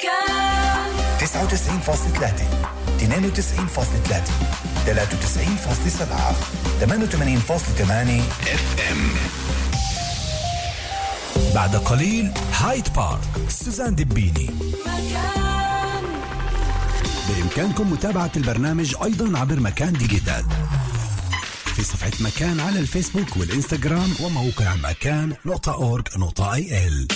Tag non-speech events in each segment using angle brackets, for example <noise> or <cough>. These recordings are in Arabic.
مكان 99.3 92.3 93.7 88.8 FM بعد قليل هايد بارك سوزان دبيني مكان بإمكانكم متابعة البرنامج أيضا عبر مكان digital. في صفحة مكان على الفيسبوك والإنستغرام وموقع مكان نقطة org نقطة IL.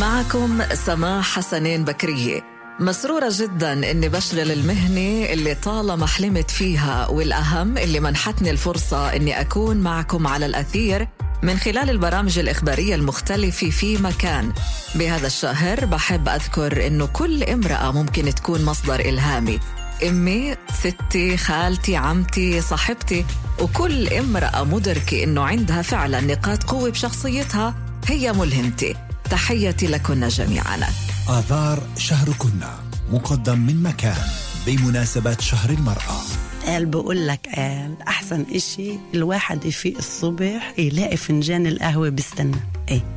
معكم سماح حسنين بكرية مسرورة جدا إني بشغل المهنة اللي طالما حلمت فيها والأهم اللي منحتني الفرصة إني أكون معكم على الأثير من خلال البرامج الإخبارية المختلفة في مكان. بهذا الشهر بحب أذكر أنه كل امرأة ممكن تكون مصدر إلهامي. أمي ستي خالتي عمتي صاحبتي وكل امرأة مدركة إنه عندها فعلا نقاط قوة بشخصيتها هي ملهمتي. تحياتي لكن جميعا. آذار شهركن مقدم من مكان بمناسبة شهر المرأة. قال بقول لك قال أحسن إشي الواحد يفيق الصبح يلاقي فنجان القهوة بيستنى. إيه.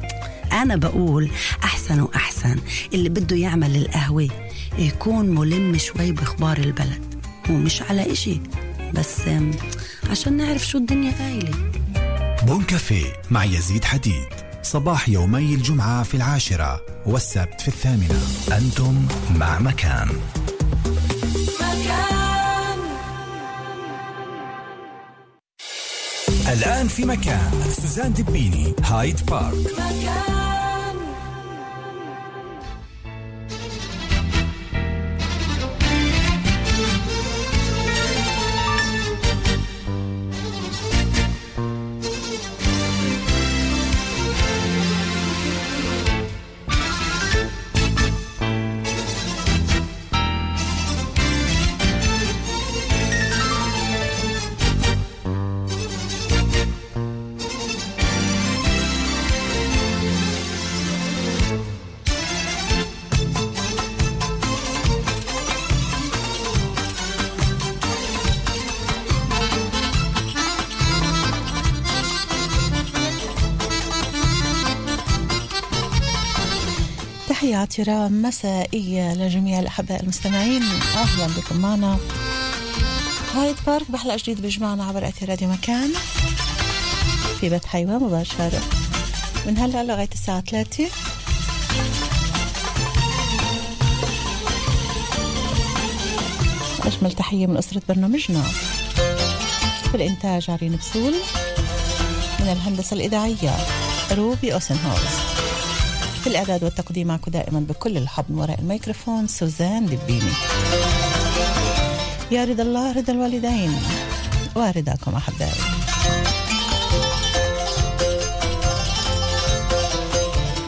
أنا بقول أحسن وأحسن اللي بده يعمل القهوة يكون ملم شوي باخبار البلد. ومش على إشي بس عشان نعرف شو الدنيا قايلة. بون كافيه مع يزيد حديد. صباح يومي الجمعة في العاشرة والسبت في الثامنة. أنتم مع مكان. مكان. الآن في مكان. سوزان دبيني هايد بارك. مكان. تحياتي رام مسائية لجميع الأحباء المستمعين. أهلا بكم معنا. هايد بارك بحلقة جديدة بيجمعنا عبر أثير راديو مكان. في بيت حيوة مباشرة من هلا لغاية الساعة 3 أجمل تحية من أسرة برنامجنا. في الإنتاج عرين بسول. من الهندسة الإذاعية روبي أوسنهولز في الإعداد والتقديم معكم دائما بكل الحب من وراء الميكروفون سوزان دبيني يا رضا الله رضا الوالدين ورضاكم أحبائي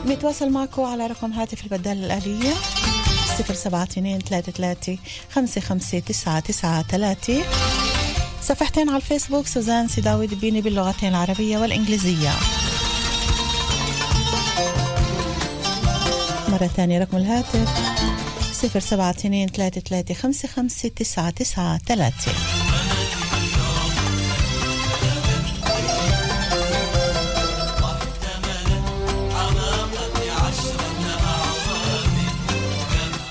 بيتواصل معكم على رقم هاتف البدال الآلية 072 33 55 993 صفحتين على الفيسبوك سوزان سيداوي دبيني باللغتين العربية والإنجليزية. مرة ثانية رقم الهاتف صفر سبعة اثنين ثلاثة ثلاثة خمسة خمسة تسعة تسعة ثلاثة.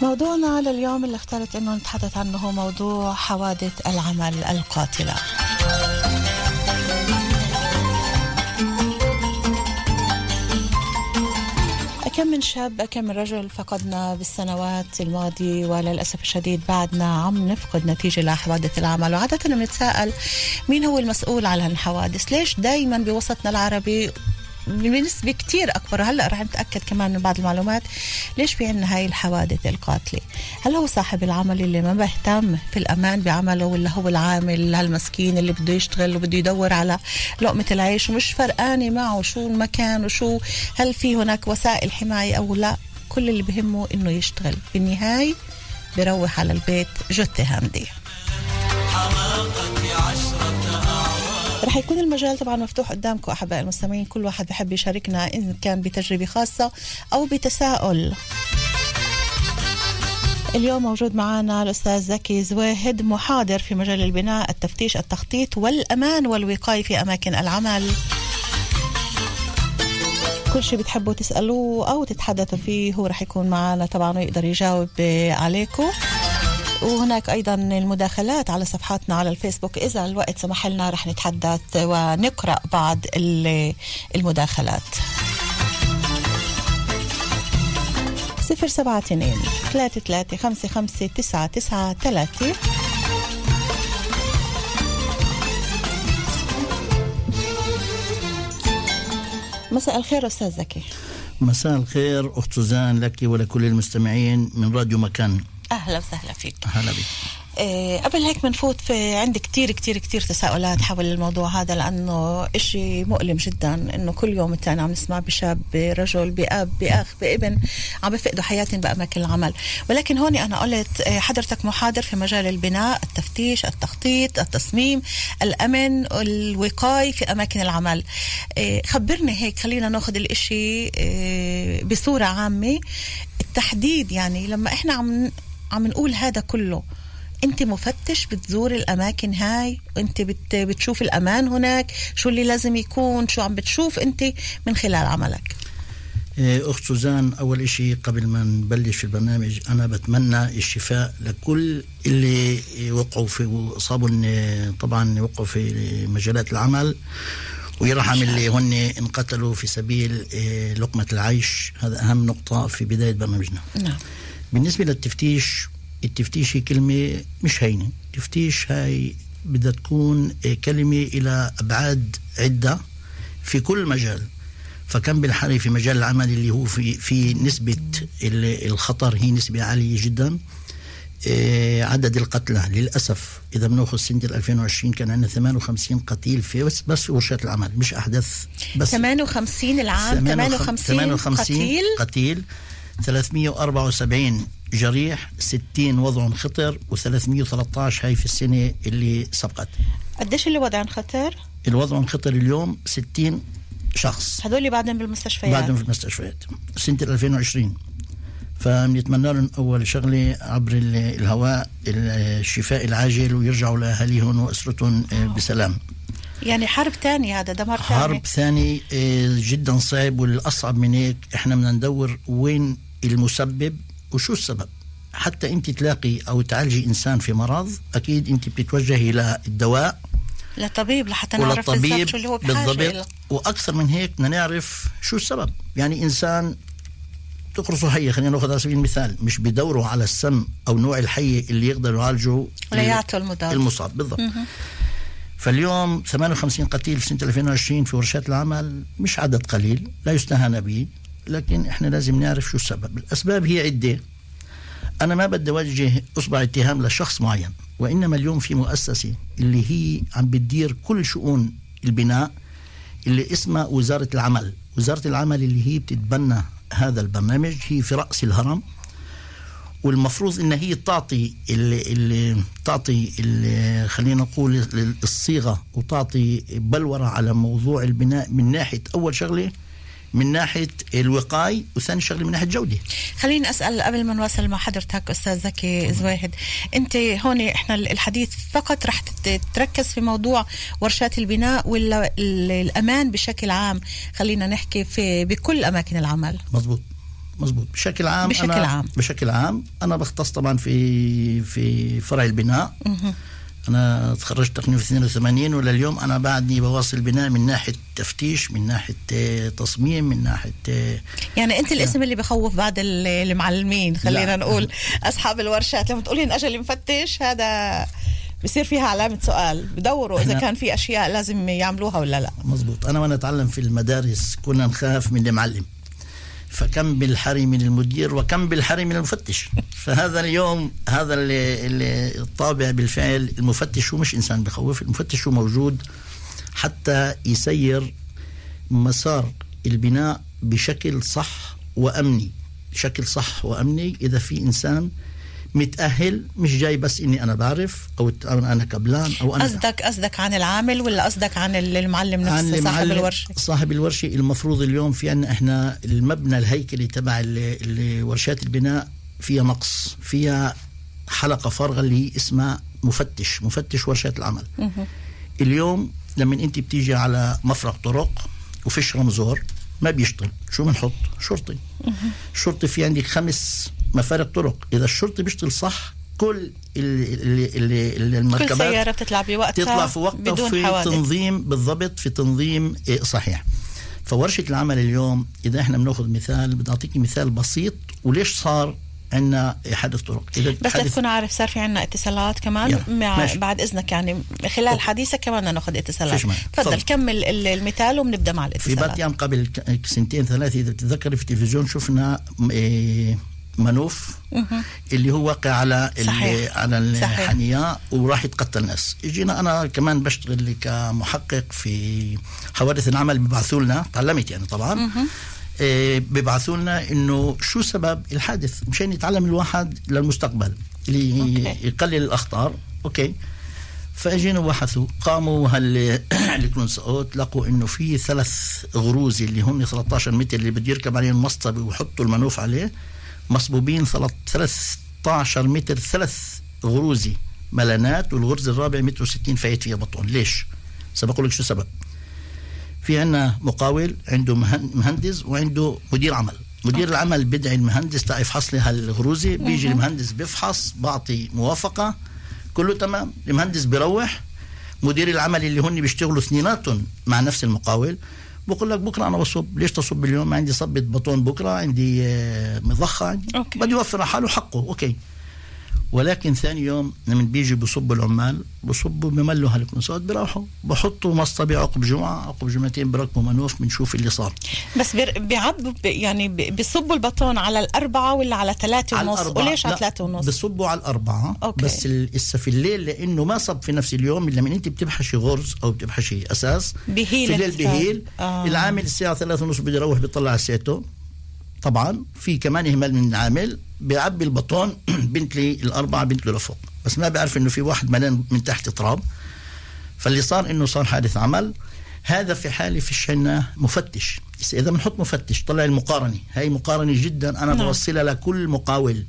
موضوعنا لليوم اللي اخترت إنه نتحدث عنه هو موضوع حوادث العمل القاتلة. كم من شاب كم من رجل فقدنا بالسنوات الماضية وللأسف الشديد بعدنا عم نفقد نتيجة لحوادث العمل. وعادة بنتساءل مين هو المسؤول عن هالحوادث؟ ليش دايما بوسطنا العربي بنسبة كتير أكبر. هلأ رح نتأكد كمان من بعض المعلومات. ليش في عنا هاي الحوادث القاتلة؟ هل هو صاحب العمل اللي ما بيهتم في الأمان بعمله ولا هو العامل هالمسكين اللي بده يشتغل وبده يدور على لقمة العيش ومش فرقانة معه شو المكان وشو؟ هل في هناك وسائل حماية أو لا؟ كل اللي بهمه إنه يشتغل. بالنهاية بروح على البيت جثة هامدية. رح يكون المجال طبعا مفتوح قدامكم احبائي المستمعين. كل واحد بحب يشاركنا إن كان بتجربة خاصة أو بتساؤل. اليوم موجود معنا الأستاذ زكي زواهد محاضر في مجال البناء التفتيش التخطيط والأمان والوقاية في أماكن العمل. كل شيء بتحبوا تسألوه أو تتحدثوا فيه هو رح يكون معنا طبعا ويقدر يجاوب عليكم. وهناك أيضا المداخلات على صفحاتنا على الفيسبوك. إذا الوقت سمح لنا رح نتحدث ونقرأ بعض ال- المداخلات. صفر سبعة اثنين ثلاثة ثلاثة خمسة خمسة تسعة تسعة ثلاثة. مساء الخير أستاذ زكي. مساء الخير أخت سوزان لك ولكل المستمعين من راديو مكان. أهلا وسهلا فيك. هلا بك. إيه، قبل هيك بنفوت في عندي كتير كتير كتير تساؤلات حول الموضوع هذا لأنه إشي مؤلم جدا إنه كل يوم التاني عم نسمع بشاب برجل بأب بأخ بابن عم بفقدوا حياتهم بأماكن العمل. ولكن هون أنا قلت إيه، حضرتك محاضر في مجال البناء التفتيش التخطيط التصميم الأمن الوقاية في أماكن العمل. إيه، خبرني هيك خلينا ناخذ الإشي بصورة عامة. التحديد يعني لما إحنا عم عم نقول هذا كله. انت مفتش بتزور الأماكن هاي انت بت بتشوف الأمان هناك شو اللي لازم يكون شو عم بتشوف انت من خلال عملك. إيه، أخت سوزان أول إشي قبل ما نبلش البرنامج أنا بتمنى الشفاء لكل اللي وقعوا في وأصابوا إن- طبعا وقعوا في مجالات العمل ويرحم اللي هن انقتلوا في سبيل إيه، لقمة العيش. هذا أهم نقطة في بداية برنامجنا. نعم. بالنسبة للتفتيش التفتيش هي كلمة مش هينة. التفتيش هاي بدها تكون كلمة إلى أبعاد عدة في كل مجال. فكان بالحري في مجال العمل اللي هو في في نسبة ال- الخطر هي نسبة عالية جدا. آه، عدد القتلى للأسف إذا بنأخذ سنة 2020 كان عندنا 58 قتيل في بس بس ورشات العمل مش أحداث بس. 58 العام 58 قتيل. قتيل. 374 جريح 60 وضعهم خطر و313 هاي في السنة اللي سبقت. قديش اللي وضعهم خطر؟ الوضع خطر اليوم 60 شخص. هدول بعدهم بالمستشفيات؟ بعدهم في المستشفيات. سنة 2020 فبنتمنى لهم أول شغلة عبر ال- الهواء الشفاء العاجل ويرجعوا لأهاليهم وأسرتهم آه، بسلام. يعني حرب تانية هذا دمار تاني. حرب ثاني آه، جدا صعب والأصعب من هيك. إحنا بدنا ندور وين المسبب؟ وشو السبب؟ حتى انت تلاقي أو تعالجي إنسان في مرض أكيد انت بتتوجهي إلى الدواء. لطبيب لحتى نعرف بالضبط شو اللي هو. بالضبط. وأكثر من هيك بدنا نعرف شو السبب. يعني إنسان تقرصه حية خلينا نأخذ على سبيل المثال مش بدوروا على السم أو نوع الحية اللي يقدر يعالجوا ولا يعطوا المضاد. المصاب. بالضبط. فاليوم 58 قتيل في سنة 2020 في ورشات العمل مش عدد قليل لا يستهان به. لكن إحنا لازم نعرف شو السبب. الأسباب هي عدة. أنا ما بدي أوجه أصبع اتهام لشخص معين وإنما اليوم في مؤسسة اللي هي عم بتدير كل شؤون البناء اللي اسمها وزارة العمل. وزارة العمل اللي هي بتتبنى هذا البرنامج هي في رأس الهرم. والمفروض إن هي تعطي اللي, اللي تعطي اللي خلينا نقول الصيغة وتعطي بلورة على موضوع البناء من ناحية أول شغلة من ناحية الوقاية وثاني شغله من ناحية الجوده خليني أسأل قبل ما نواصل مع حضرتك أستاذ زكي زواهد أنت هون إحنا الحديث فقط رح تركز في موضوع ورشات البناء ولا ال- الأمان بشكل عام؟ خلينا نحكي في بكل أماكن العمل. مزبوط مزبوط بشكل عام بشكل أنا عام. بشكل عام أنا بختص طبعا في في فرع البناء. أنا تخرجت تقريبا في 82 ولليوم أنا بعدني بواصل بناء من ناحية تفتيش من ناحية آه، تصميم من ناحية آه، يعني أنت الاسم اللي بخوف بعض ال- المعلمين خلينا. نقول أصحاب الورشات. لما تقولين أجل مفتش هذا بصير فيها علامة سؤال. بدوروا إذا كان في أشياء لازم يعملوها ولا لا. مزبوط أنا وأنا أتعلم في المدارس كنا نخاف من المعلم. فكم بالحري من المدير وكم بالحري من المفتش. <laughs> فهذا اليوم هذا اللي, اللي الطابع بالفعل المفتش هو مش إنسان بخوف المفتش هو موجود حتى يسير مسار البناء بشكل صح وأمني. بشكل صح وأمني إذا في إنسان متأهل مش جاي بس إني أنا بعرف أو أنا كبلان أو أنا قصدك قصدك عن العامل ولا قصدك عن ال- المعلم عن نفسه صاحب المعلم- الورشة؟ صاحب الورشة. المفروض اليوم في عنا إحنا المبنى الهيكلي تبع ورشات البناء فيها نقص فيها حلقة فارغة اللي اسمها مفتش مفتش ورشات العمل. اليوم لما أنت بتيجي على مفرق طرق وفيش رمزور ما بيشتغل. شو بنحط؟ شرطي. الشرطي في عندك خمس مفارق طرق إذا الشرطي بيشتغل صح كل اللي اللي اللي اللي كل المركبات سيارة بتطلع بوقتها تطلع في وقتها بدون في حوادث تنظيم بالضبط في تنظيم إيه، صحيح فورشة العمل اليوم إذا إحنا بناخذ مثال بدي أعطيك مثال بسيط وليش صار عندنا حادث طرق إذا بس لتكون عارف صار في عنا اتصالات كمان مع ماشي. بعد إذنك يعني خلال حديثك كمان ناخذ اتصالات. تفضل. كمل ال- المثال وبنبدأ مع في الاتصالات بات أيام قبل سنتين ثلاثة إذا بتتذكري في التلفزيون شفنا إيه، منوف اللي هو واقع على صحيح. على صحيح. الحنية وراح يتقتل ناس اجينا أنا كمان بشتغل كمحقق في حوادث العمل بيبعثوا لنا تعلمت يعني طبعا. إيه بيبعثوا لنا إنه شو سبب الحادث؟ مشان يتعلم الواحد للمستقبل اللي okay. يقلل الأخطار. okay. فأجينا وبحثوا قاموا هال <clears throat> כלונסאות لقوا إنه في ثلاث غروز اللي هم 13 متر اللي بده يركب عليهم مصطبة ويحطوا ال מנוף عليه. مصبوبين ثلاث- 13 متر ثلاث غروزي ملانات والغرز الرابع متر و60 فايت فيها بطون ليش؟ سبقول لك شو السبب في عنا مقاول عنده مهن- مهندس وعنده مدير عمل. مدير العمل بدعي المهندس تا يفحص لي هالغروزي. بيجي المهندس بيفحص بعطي موافقة. كله تمام. المهندس بيروح. مدير العمل اللي هن بيشتغلوا اثنيناتهم مع نفس المقاول. بقول لك بكرة أنا بصب. ليش تصب اليوم؟ عندي صبة بطون بكرة عندي آه، مضخة. عندي. بده يوفر حاله حقه. أوكي. ولكن ثاني يوم لما بيجي بصبوا العمال بصبوا بملوا هالكنسات بيروحوا بحطوا مصطبة عقب جمعة عقب جمعتين بركبوا منوف بنشوف اللي صار بس بيعبوا يعني ب- بيصبوا البطون على الأربعة ولا على ثلاثة ونص الأربعة. وليش على لا، ثلاثة ونص بصبوا على الأربعة أوكي. بس هسه في الليل لأنه ما صب في نفس اليوم لما أنت بتبحشي غرز أو بتبحشي أساس بهيل في الليل. بهيل آه. العامل الساعة ثلاثة ونص بده يروح بيطلع على ساعته طبعا في كمان إهمال من العامل بيعبي البطون <clears throat> بنت لي الأربعة بنت له لفوق. بس ما بيعرف إنه في واحد ملان من تحت تراب. فاللي صار إنه صار حادث عمل. هذا في حالة في عنا مفتش. إذا بنحط مفتش طلع المقارنة. هاي مقارنة جدا أنا نعم. بوصلها لكل مقاول.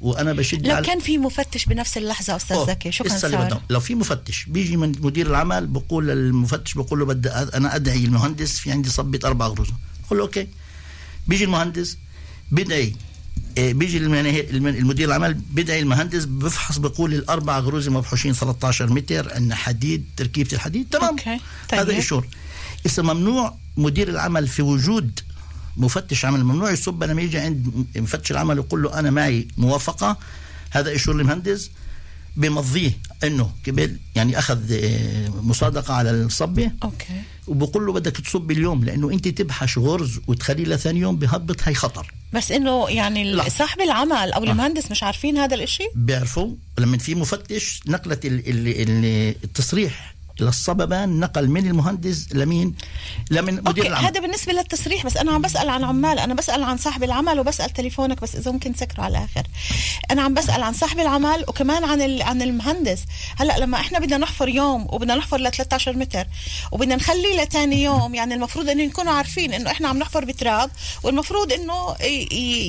وأنا بشد لو كان في مفتش بنفس اللحظة أستاذ أوه، زكي شو كان صار؟ لو في مفتش بيجي من مدير العمل بقول للمفتش بقول له بدي أنا أدعي المهندس في عندي صبة أربع غروز بقول له okay. بيجي المهندس بدعي. بيجي المدير العمل بدعي المهندس بفحص بقول الأربع غروز مبحوشين 13 متر إن حديد تركيبة الحديد تمام؟ أوكي، طيب. هذا ال אישור إذا ممنوع مدير العمل في وجود مفتش عمل ممنوع يصب لما يجي عند مفتش العمل يقول له أنا معي موافقة هذا אישור المهندس بمضيه إنه قبل يعني أخذ آه، مصادقة على الصبه okay. وبقول له بدك تصب اليوم لأنه أنت تبحش غرز وتخليه لثاني يوم بهبط هي خطر. بس إنه يعني لا. صاحب العمل أو المهندس مش عارفين هذا الإشي؟ بيعرفوا لما في مفتش نقلت ال ال ال التصريح للصببان نقل من المهندس لمين؟ لمن مدير العمل. هذا بالنسبة للتصريح بس أنا عم بسأل عن عمال أنا بسأل عن صاحب العمل وبسأل تليفونك بس إذا ممكن تسكره على الآخر. أنا عم بسأل عن صاحب العمل وكمان عن ال- عن المهندس. هلأ لما إحنا بدنا نحفر يوم وبدنا نحفر ل 13 متر وبدنا نخليه لتاني يوم يعني المفروض إنه يكونوا عارفين إنه إحنا عم نحفر بتراب والمفروض إنه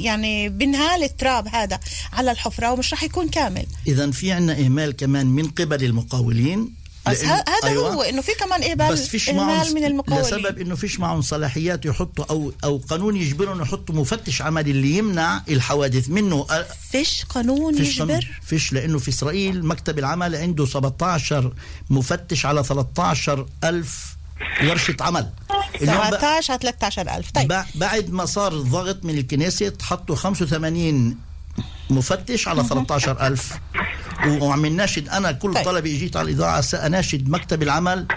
يعني بنهال التراب هذا على الحفرة ومش راح يكون كامل. اذا في عندنا إهمال كمان من قبل المقاولين. بس هذا أيوة. هو إنه في كمان اهمال بس فيش معهم اهمال من المقاولين. لسبب إنه فيش معهم صلاحيات يحطوا أو أو قانون يجبرهم يحطوا مفتش عمل اللي يمنع الحوادث منه. فيش قانون فيش قانون. يجبر؟ فيش لأنه في إسرائيل مكتب العمل عنده 17 مفتش على 13 ألف ورشة عمل. اليوم بقى- 17 على 13000 طيب. بع- بعد ما صار الضغط من الكنيسة حطوا 85 مفتش على 13000 و- وعم ناشد أنا كل طيب. طيب. طلبه اجيت على الإذاعة سأناشد مكتب العمل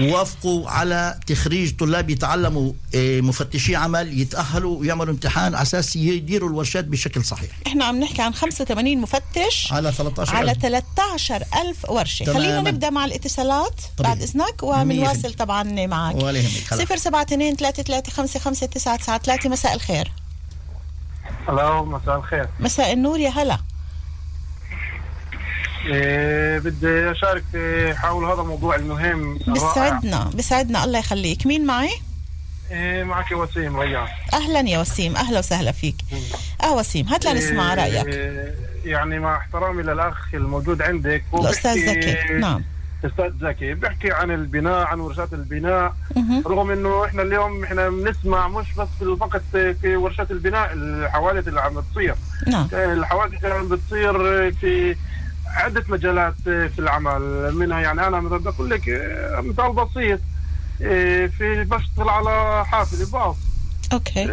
وافقوا على تخريج طلاب يتعلموا آه، مفتشي عمل يتأهلوا ويعملوا امتحان على أساس يديروا الورشات بشكل صحيح إحنا عم نحكي عن 85 مفتش على 13 على 13000 ورشة تماماً. خلينا نبدأ مع الاتصالات طبيعي. بعد إذنك مية ومنواصل بالمية. طبعا معك ولا يهمك هلا. 072 335 993 مساء الخير ألو مساء الخير مساء النور يا هلا بدي أشارك حول هذا الموضوع المهم. الرائع. بسعدنا بسعدنا الله يخليك. مين معي؟ إيه معك وسيم ريان. أهلا يا وسيم. أهلا وسهلا فيك. آه وسيم هات لنسمع رأيك إيه يعني مع احترامي للأخ الموجود عندك بيحكي زكي. نعم. أستاذ زكي بيحكي عن البناء عن ورشات البناء. مهم. رغم إنه إحنا اليوم إحنا بنسمع مش بس فقط في ورشات البناء الحوادث اللي عم بتصير. نعم. الحوادث اللي عم بتصير في عدة مجالات في العمل منها يعني أنا مثلا بقول لك مثال بسيط في بشتغل على حافلة باص أوكي.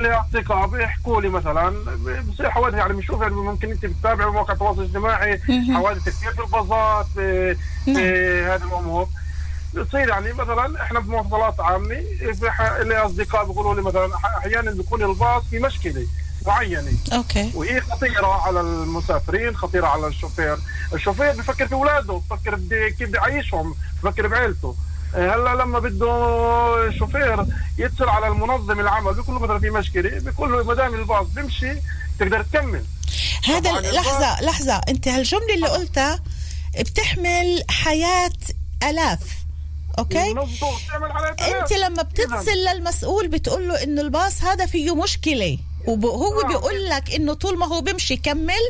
لي أصدقاء بيحكوا لي مثلا. بصير حوادث يعني بنشوف يعني ممكن أنت بتتابع مواقع التواصل الاجتماعي. حوادث كثير في الباصات في نعم. هذه الأمور. بتصير يعني مثلا إحنا بمواصلات عامة في ح- لي أصدقاء بيقولوا لي مثلا أحيانا بيكون الباص في مشكلة. معينة. okay. وهي خطيرة على المسافرين خطيرة على الشوفير. الشوفير بفكر في أولاده بفكر بدي كيف بدي يعيشهم بفكر بعيلته. آه، هلأ لما بده الشوفير يتصل على المنظم العمل بيقول له مثلا في مشكلة بيقول له ما دام الباص بيمشي تقدر تكمل. هذا طبعاً لحظة لحظة. أنت هالجملة اللي قلتها بتحمل حياة آلاف. okay؟ أنت لما بتتصل للمسؤول بتقول له إنه الباص هذا فيه مشكلة. وهو نعم. بيقول لك إنه طول ما هو بيمشي كمل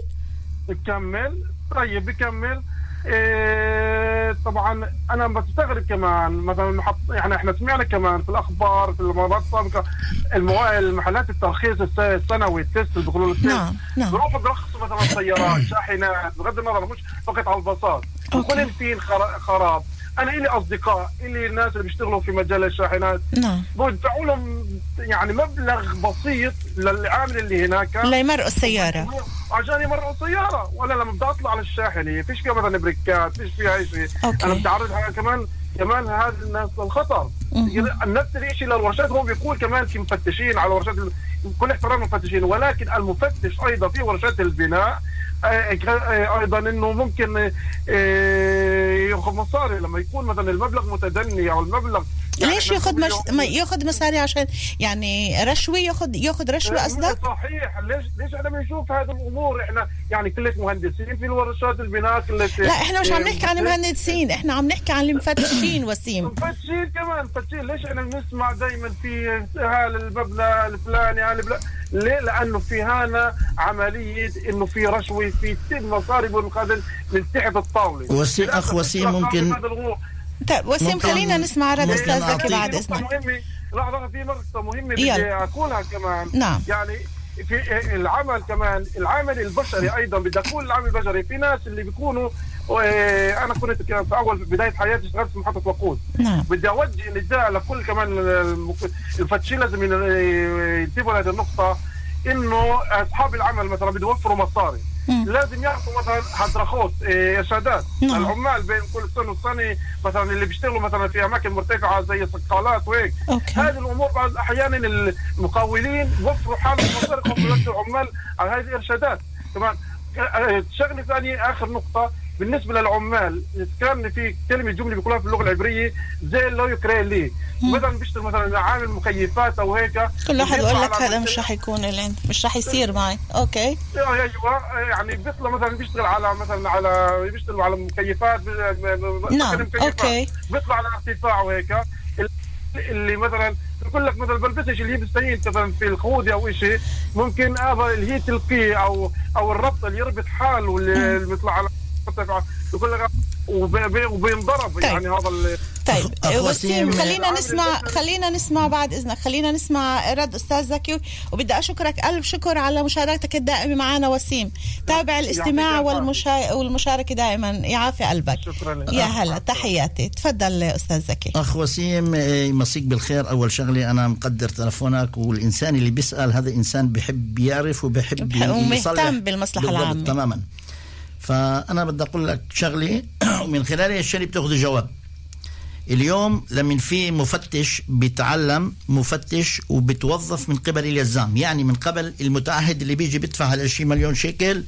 بكمل طيب بكمل إيه طبعا أنا بستغرب كمان. مثلا محط يعني إحنا سمعنا كمان في الأخبار في المرات السابقة. المحلات الترخيص الس- السنوي ال טסט اللي بيقولوا نعم نعم. بيروحوا بيرخصوا مثلا سيارات شاحنات بغض النظر مش فقط على الباصات. في خرا- خراب. أنا إلي أصدقاء إلي ناس اللي بيشتغلوا في مجال الشاحنات. نعم. بدفعوا لهم يعني مبلغ بسيط للعامل اللي هناك. ليمرقوا السيارة. عشان يمرقوا السيارة. وأنا لما بدي أطلع على الشاحنة فيش فيها مثلا بريكات فيش فيها اي شيء. أنا بتعرض كمان كمان هذا الناس للخطر. نفس الشيء للورشات هو بيقول كمان في مفتشين على ورشات كل احترام المفتشين ولكن المفتش أيضا في ورشات البناء. أيضا إنه ممكن ياخذ مصاري لما يكون مثلا المبلغ متدني أو المبلغ يعني ليش ياخذ مش... ياخذ مصاري عشان يعني رشوة ياخذ ياخذ رشوة قصدك؟ صحيح. ليش ليش إحنا بنشوف هذه الأمور؟ إحنا يعني كلة مهندسين في الورشات البناء كلة لا إحنا مش عم نحكي عن المهندسين. إحنا عم نحكي عن المفتشين وسيم. مفتشين كمان. مفتشين ليش إحنا بنسمع دائما في هذا المبنى الفلاني هذا ليه؟ لأنه في هنا عملية إنه في رشوة في تم مصاري بالمقابل من تحت الطاولة وسيم أخ وسيم ممكن. طيب وسيم خلينا نسمع رد أستاذ زكي بعد إذنك لحظة في نقطة مهمة بدي يلا. أقولها كمان نعم. يعني في العمل كمان العمل البشري أيضا بدي أقول العمل البشري في ناس اللي بيكونوا آه، أنا كنت كان في أول بداية حياتي اشتغلت في محطة وقود نعم بدي أوجه نداء لكل كمان المفتشين لازم ين- ينتبهوا لهذه النقطة إنه أصحاب العمل مثلا بده يوفروا مصاري. لازم يعطوا مثلا هدرخوت إيه، إرشادات. نعم. العمال بين كل سنه والسنة مثلا اللي بيشتغلوا مثلا في أماكن مرتفعة زي الصقالات وهيك. هذه الأمور بعض أحيانا المقاولين بوفروا حالهم يوفروا العمال على هذه الإرشادات. كمان آه، شغلة ثانية آخر نقطة. بالنسبة للعمال كان في كلمة جملة بيقولوها في اللغة العبرية زي לא יקרה לי مثلا بيشتغل مثلا عامل مكيفات أو هيك كل واحد يقول لك هذا مش رح يكون اللي مش رح يصير معي. okay. أيوه. يعني بيطلع مثلا بيشتغل على مثلا على بيشتغل على مكيفات نعم،. okay. بيطلع على ارتفاع وهيك. اللي مثلا بيقول لك مثلا بلبسش اللي هي بتستعين مثلا في الخوذه أو شيء ممكن هذا اللي هي تلقيه أو أو الربط اللي يربط حاله اللي بيطلع على يقول لك وب- وبينضرب طيب. يعني هذا ال- طيب. وسيم. خلينا نسمع خلينا نسمع بعد إذنك. خلينا نسمع رد أستاذ زكي. وبدي أشكرك ألف شكر على مشاركتك الدائمة معنا وسيم. تابع الاستماع والمشا... والمشاركة دائما. يعافي قلبك. شكرا لك. يا هلا. تحياتي. تفضل أستاذ زكي. اخ وسيم يمسيك بالخير. أول شغلة أنا مقدر تلفونك والإنسان اللي بيسأل هذا إنسان بحب يعرف وبحب بح- ومهتم بالضبط، العامة. تماما. فأنا بدي أقول لك شغلة. <clears throat> ومن خلال الشغلة بتأخذ جواب. اليوم لما في مفتش بيتعلم مفتش وبتوظف من قبل اليزام. يعني من قبل المتعهد اللي بيجي بيدفع هال 20 مليون شيكل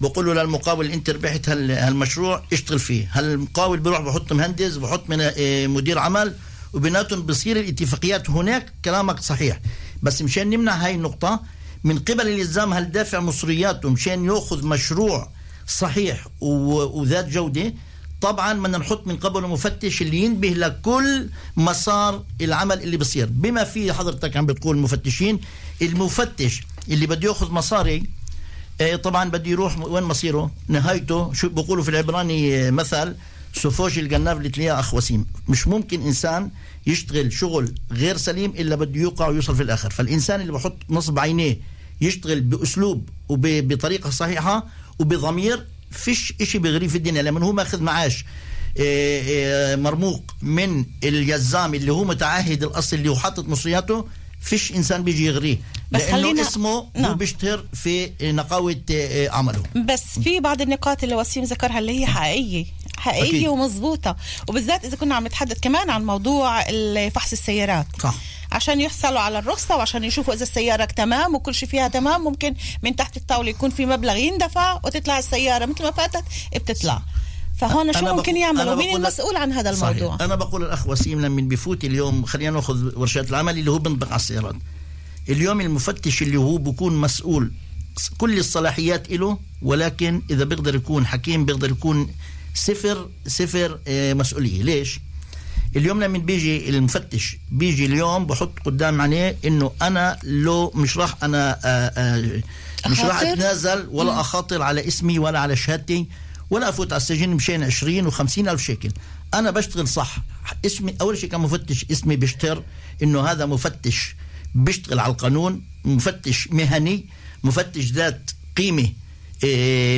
بقول له للمقاول انت ربحت هال- هالمشروع اشتغل فيه. هالمقاول بيروح بحط مهندس بحط من آه، مدير عمل وبيناتهم بصير الاتفاقيات. هناك كلامك صحيح. بس مشان نمنع هاي النقطة من قبل الالزام هل دافع مصرياته مشان يأخذ مشروع صحيح. وذات جودة طبعا بدنا نحط من قبل مفتش اللي ينبه لكل مسار العمل اللي بصير. بما فيه حضرتك عم بتقول مفتشين المفتش اللي بده ياخذ مصاري آه، طبعا بده يروح وين مصيره؟ نهايته شو بيقولوا في العبراني آه، مثل سوفوج الجناب اللي تلاقيها أخ وسيم. مش ممكن إنسان يشتغل شغل غير سليم إلا بده يوقع ويوصل في الآخر. فالإنسان اللي بحط نصب عينيه يشتغل بأسلوب وبطريقه صحيحة وبضمير فيش إشي بيغريه في الدنيا لما هو ماخذ معاش إيه، إيه، مرموق من اليزام اللي هو متعهد الاصل اللي هو حاطط مصرياته فيش إنسان بيجي يغريه بس لأنه خلينا- اسمه هو نعم. بيشتهر في نقاوة إيه، عمله بس في بعض النقاط اللي وسيم ذكرها اللي هي حقيقية حقيقية أكيد. ومضبوطه وبالذات إذا كنا عم نتحدث كمان عن موضوع فحص السيارات. صح. عشان يحصلوا على الرخصة وعشان يشوفوا إذا السيارة تمام وكل شيء فيها تمام ممكن من تحت الطاولة يكون في مبلغ يندفع وتطلع السيارة مثل ما فاتت بتطلع. فهون شو أنا ممكن يعملوا؟ أنا مين المسؤول عن هذا الموضوع؟ صحيح. أنا بقول الأخ وسيم لما بيفوت اليوم خلينا نأخذ ورشات العمل اللي هو بنطبق على السيارات. اليوم المفتش اللي هو بيكون مسؤول كل الصلاحيات له ولكن إذا بيقدر يكون حكيم بيقدر يكون صفر صفر آه، مسؤولية. ليش؟ اليوم لما بيجي المفتش بيجي اليوم بحط قدام عينيه إنه أنا لو مش راح أنا آه، آه، مش راح؟ أتنازل ولا أخاطر على اسمي ولا على شهادتي ولا أفوت على السجن مشان 20 و50 ألف شيكل. أنا بشتغل صح. اسمي أول شيء كمفتش اسمي بيشتر إنه هذا مفتش بيشتغل على القانون مفتش مهني مفتش ذات قيمة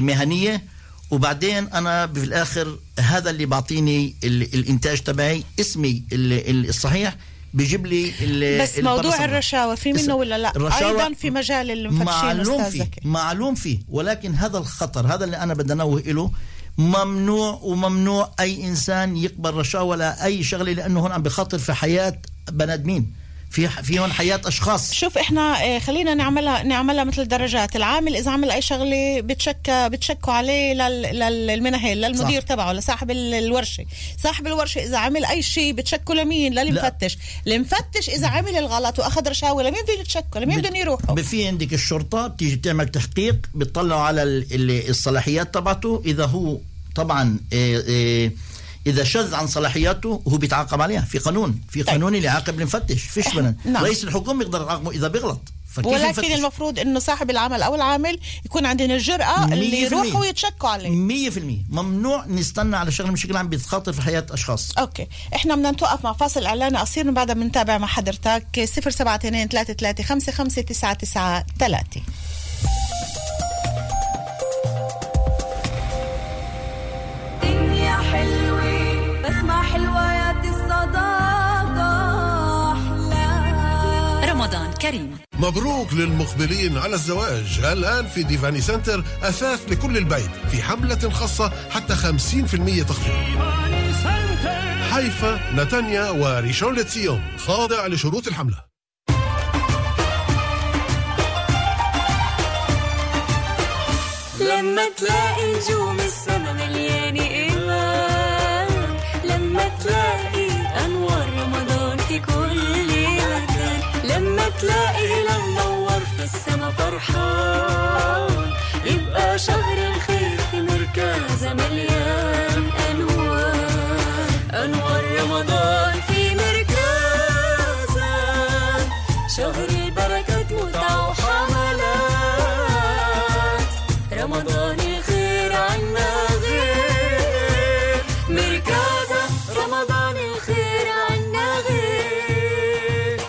مهنية. وبعدين أنا في الآخر هذا اللي بعطيني ال- الإنتاج تبعي اسمي ال- ال- الصحيح بيجيب لي ال- بس. موضوع الرشاوة في منه ولا لا؟ أيضا في مجال المفتشين معلوم فيه معلوم فيه ولكن هذا الخطر هذا اللي أنا بدي أنوه له ممنوع وممنوع أي إنسان يقبل رشاوى ولا اي شغلة لأنه هون عم بخاطر في حياة بني آدمين. في في هون حياة أشخاص. شوف إحنا آه، خلينا نعملها نعملها مثل درجات العامل. إذا عمل أي شغلة بتشكى بتشكوا عليه لل- لل- للمنهل للمدير صح. تبعه لصاحب ال- الورشة. صاحب الورشة إذا عمل أي شيء بتشكوا لمين؟ للمفتش. المفتش إذا عمل الغلط وأخذ رشاوى لمين بده يتشكوا لمين بدهم يروحوا في عندك الشرطة بتيجي تعمل تحقيق بتطلعوا على ال- ال- الصلاحيات تبعته. إذا هو طبعا إيه إيه إذا شذ عن صلاحياته هو بيتعاقب عليها في قانون في قانون اللي يعاقب المفتش فيش بنا نعم. رئيس الحكومة يقدر يعاقبه إذا بيغلط. ولكن؟ المفروض إنه صاحب العمل أو العامل يكون عندهم الجرأة اللي. يروحوا يتشكوا عليه. مية في المية. ممنوع نستنى على شغله بشكل عام بتخاطر في حياة أشخاص. أوكي. إحنا بدنا نتوقف مع فاصل اعلاني قصير وبعدها بنتابع مع حضرتك. 072 33 55 رمضان كريم. مبروك للمقبلين على الزواج. الآن في ديفاني سنتر أثاث لكل البيت في حملة خاصة حتى 50% تخفيض. حيفا نتانيا وريشون لتسيون خاضع لشروط الحملة. لما تلاقي نجوم السما مليانة فرحان. يبقى شهر الخير في مركزة مليان أنوار. أنوار رمضان في مركزة شهر البركات متعة وحملات. رمضان الخير عنا غير. مركزة رمضان الخير عنا غير.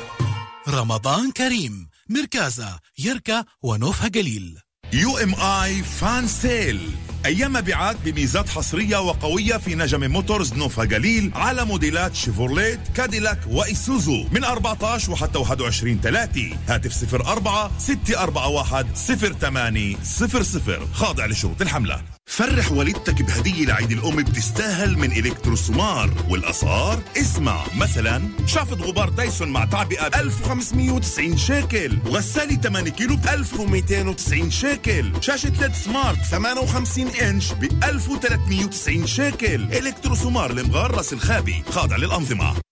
رمضان كريم. مركزة يركا ونوفها قليل. UMI fun sale. أيام مبيعات بميزات حصرية وقوية في نجم موتورز نوفا جليل على موديلات شيفورليت كاديلاك وإيسوزو. من 14 وحتى 21 3 هاتف 04 641 08 00 خاضع لشروط الحملة. فرح والدتك بهدية لعيد الأم بتستاهل من إلكتروسومار والأسعار. اسمع مثلا شافة غبار دايسون مع تعبئة ب 1590 شيكل وغسالة 8 كيلو ب 1290 شيكل شاشة LED smart 58 إنش ب 1390 شيكل. إلكتروسومار المغار راس الخابي خاضع للأنظمة.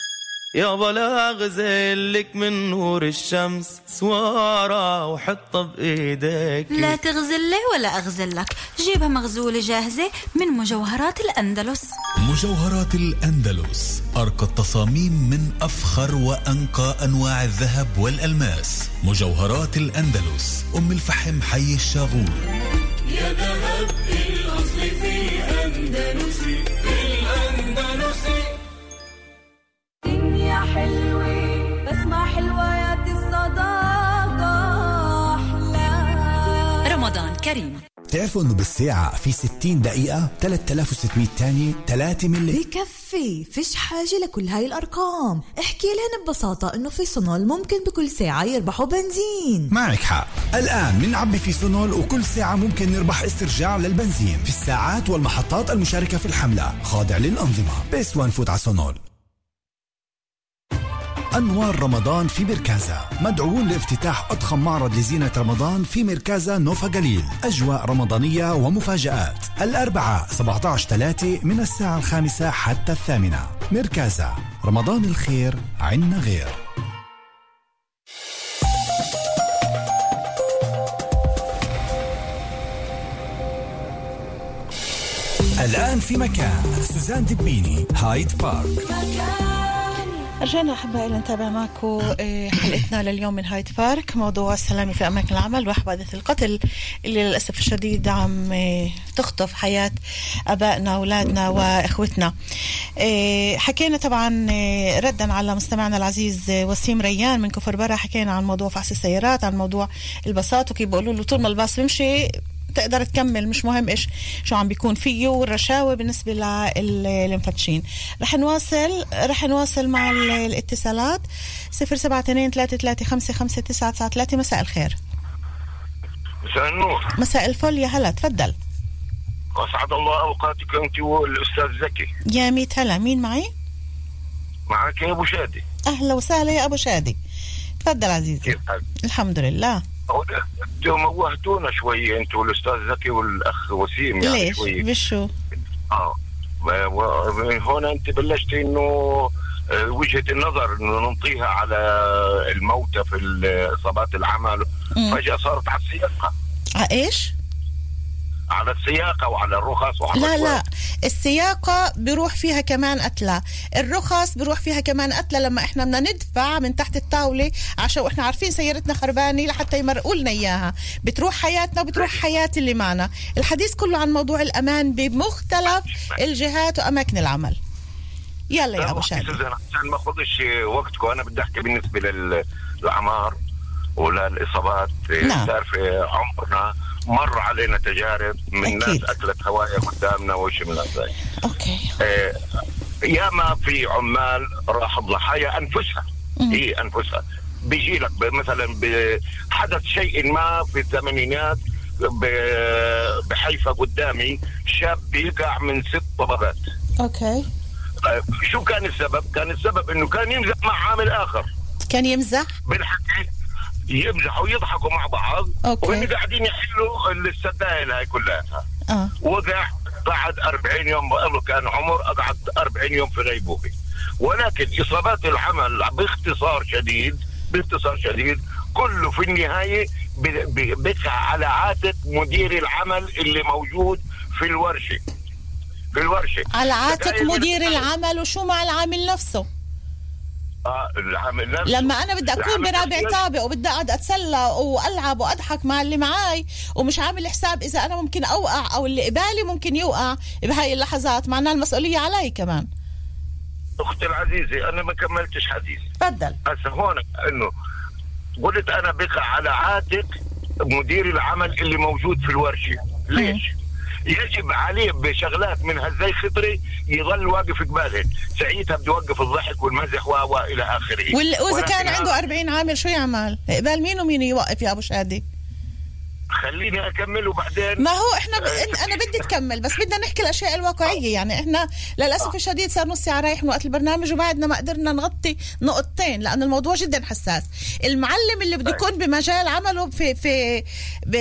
يابا لا اغزلك من نور الشمس سوارة وحطها بايدك لا تغزل لي ولا أغزل لك. جيبها مغزولة جاهزة من مجوهرات الأندلس. مجوهرات الأندلس أرقى التصاميم من أفخر وأنقى أنواع الذهب والألماس. مجوهرات الأندلس أم الفحم حي الشاغور. يا ذهب الأصل في الأندلس. حلوة. بسمع حلويات الصداقة. أحلى. رمضان كريم. بتعرفوا إنه بالساعة في 60 دقيقة 3600 تانية 3 ملي. بكفي. فيش حاجة لكل هاي الأرقام. احكي لهن ببساطة إنه في صنول ممكن بكل ساعة يربحوا بنزين. معك حق. الآن منعبي في سونول وكل ساعة ممكن نربح استرجاع للبنزين في الساعات والمحطات المشاركة في الحملة. خاضع للأنظمة. بس وان فوت على سونول أنوار رمضان في مركزة. مدعوون لافتتاح أضخم معرض لزينة رمضان في مركزة نوفا جليل. أجواء رمضانية ومفاجآت. الأربعاء 17 3 من الساعة الخامسة حتى الثامنة. مركزة. رمضان الخير عنا غير. الآن في مكان. سوزان دبيني هايد بارك. رجعنا أحبائي لنتابع معكم آه، حلقتنا لليوم من هايد بارك موضوع السلامة في أماكن العمل وحوادث القتل اللي للأسف الشديد عم آه، تخطف حياة آبائنا أولادنا وإخوتنا. آه، حكينا طبعا ردا على مستمعنا العزيز وسيم ريان من كفر برا حكينا عن موضوع فحص السيارات عن موضوع الباصات وكيف بيقولوا له طول ما الباص بيمشي تقدر تكمل مش مهم إيش شو عم بيكون. فيه والرشاوى بالنسبة للمفتشين. رح نواصل رح نواصل مع ال- الاتصالات. 072 335 مساء الخير. مساء النور. مساء الفل. يا هلا تفضل. أسعد الله أوقاتك أنت والأستاذ زكي. يا ميت هلا. مين معي؟ معك يا أبو شادي. أهلا وسهلا يا أبو شادي. تفضل عزيزي. كيف حالك؟ الحمد لله. موهتونا شوي انت والأستاذ زكي والأخ وسيم يعني ليش؟ شوي. بشو آه. هون أنت بلشتي إنه آه، وجهة النظر إنه ننطيها على الموتى في إصابات العمل. فجأة صارت على السياقه إيش؟ على السياقه وعلى الرخص وعلى لا الأسواق. لا السياقة بيروح فيها كمان قتلة الرخص بيروح فيها كمان قتلة لما إحنا بدنا ندفع من تحت الطاولة عشان وإحنا عارفين سيارتنا خربانة لحتى يمرقوا لنا إياها. بتروح حياتنا وبتروح حياة اللي معنا. الحديث كله عن موضوع الأمان بمختلف الجهات وأماكن العمل. يلا يا أبو شادي. عشان ما أخذش وقتكم أنا بدي أحكي بالنسبة لل- للأعمار وللإصابات. نعم. تعرف عمرنا مر علينا تجارب من أكيد. ناس أكلت هوايه قدامنا من هذا؟ okay. آه، ياما في عمال راح ضحايا أنفسها. هي أنفسها. بيجي لك مثلا بحدث شيء ما في الثمانينات بحيفا قدامي شاب بيقع من ست طبقات. okay. آه، شو كان السبب؟ كان السبب إنه كان يمزح مع عامل آخر. كان يمزح؟ بالحكي يمزحوا ويضحكوا مع بعض. okay. وهم قاعدين يحلوا السقايل هاي كلها. آه. وقع قعد 40 يوم بقى كان عمر قعد 40 يوم في غيبوبة. ولكن إصابات العمل باختصار شديد باختصار شديد كله في النهاية بقع على عاتق مدير العمل اللي موجود في الورشة. في الورشة. على عاتق مدير العمل وشو مع العامل نفسه؟ لما أنا بدي أكون برابع طابق وبدي أقعد أتسلى وألعب وأضحك مع اللي معاي ومش عامل حساب إذا أنا ممكن أوقع أو اللي قبالي ممكن يوقع بهاي اللحظات معناها المسؤولية علي كمان. أختي العزيزة أنا ما كملتش حديثي تفضل. هسه هون إنه قلت أنا بقى على عاتق مدير العمل اللي موجود في الورشة. ليش؟ يجب عليه بشغلات من هالزي خطري يظل واقف قبالهن ساعتها بده يوقف الضحك والمزح و و إلى آخره. وإذا كان عنده 40 عامل شو يعمل؟ قبال مين ومين يوقف يا أبو شادي؟ خليني أكمل وبعدين ما هو إحنا ب... إن- أنا بدي تكمل بس بدنا نحكي الأشياء الواقعية. يعني إحنا للأسف الشديد صار نص ساعة رايح من وقت البرنامج وبعدنا ما قدرنا نغطي نقطتين لأن الموضوع جدا حساس. المعلم اللي بده يكون بمجال عمله في في ب...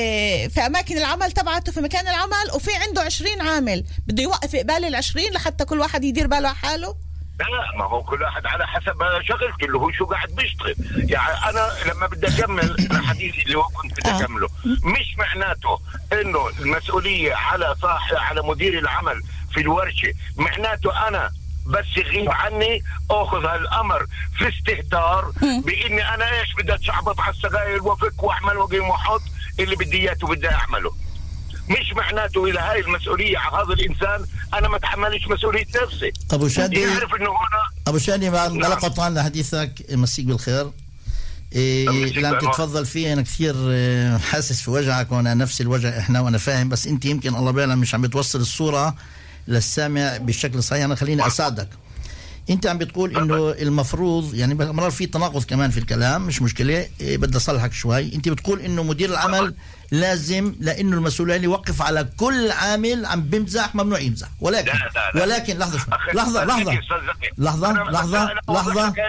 في أماكن العمل تبعته في مكان العمل وفي عنده 20 عامل. بده يوقف قبال ال 20 لحتى كل واحد يدير باله على حاله؟ لا ما هو كل واحد على حسب شغلته اللي هو شو قاعد بيشتغل. يعني أنا لما بدي أكمل الحديث اللي هو كنت بدي آه. أكمله مش معناته إنه المسؤولية على صاحب على مدير العمل في الورشة معناته أنا بس يغيب عني أخذ هالأمر في استهتار بإني أنا إيش بدي أتشعبط على السجاير وأفك واعمل وأقيم وأحط اللي بدي اياه وبدي أعمله. مش معناته اذا هاي المسؤولية على هذا الإنسان أنا ما اتحملش مسؤولية نفسي أبو شادي يعرف إنه هنا أبو شادي بعد نعم. لا قطعان لحديثك مسيك بالخير إيه اللي عم. تتفضل فيه أنا كثير آه، حاسس في وجعك وأنا نفس الوجع إحنا وأنا فاهم بس أنت يمكن الله بيعلم مش عم بتوصل الصورة للسامع بالشكل الصحيح أنا خليني أساعدك انت عم بتقول إنه المفروض يعني مرات في تناقض كمان في الكلام مش مشكلة إيه بدي أصلحك شوي. انت بتقول إنه مدير العمل لازم لأنه المسؤولية يوقف على كل عامل عم بمزح ممنوع يمزح. ولكن لا، لا، لا. ولكن لحظة شوي. أخي، لحظة أستاذ لحظة زكي،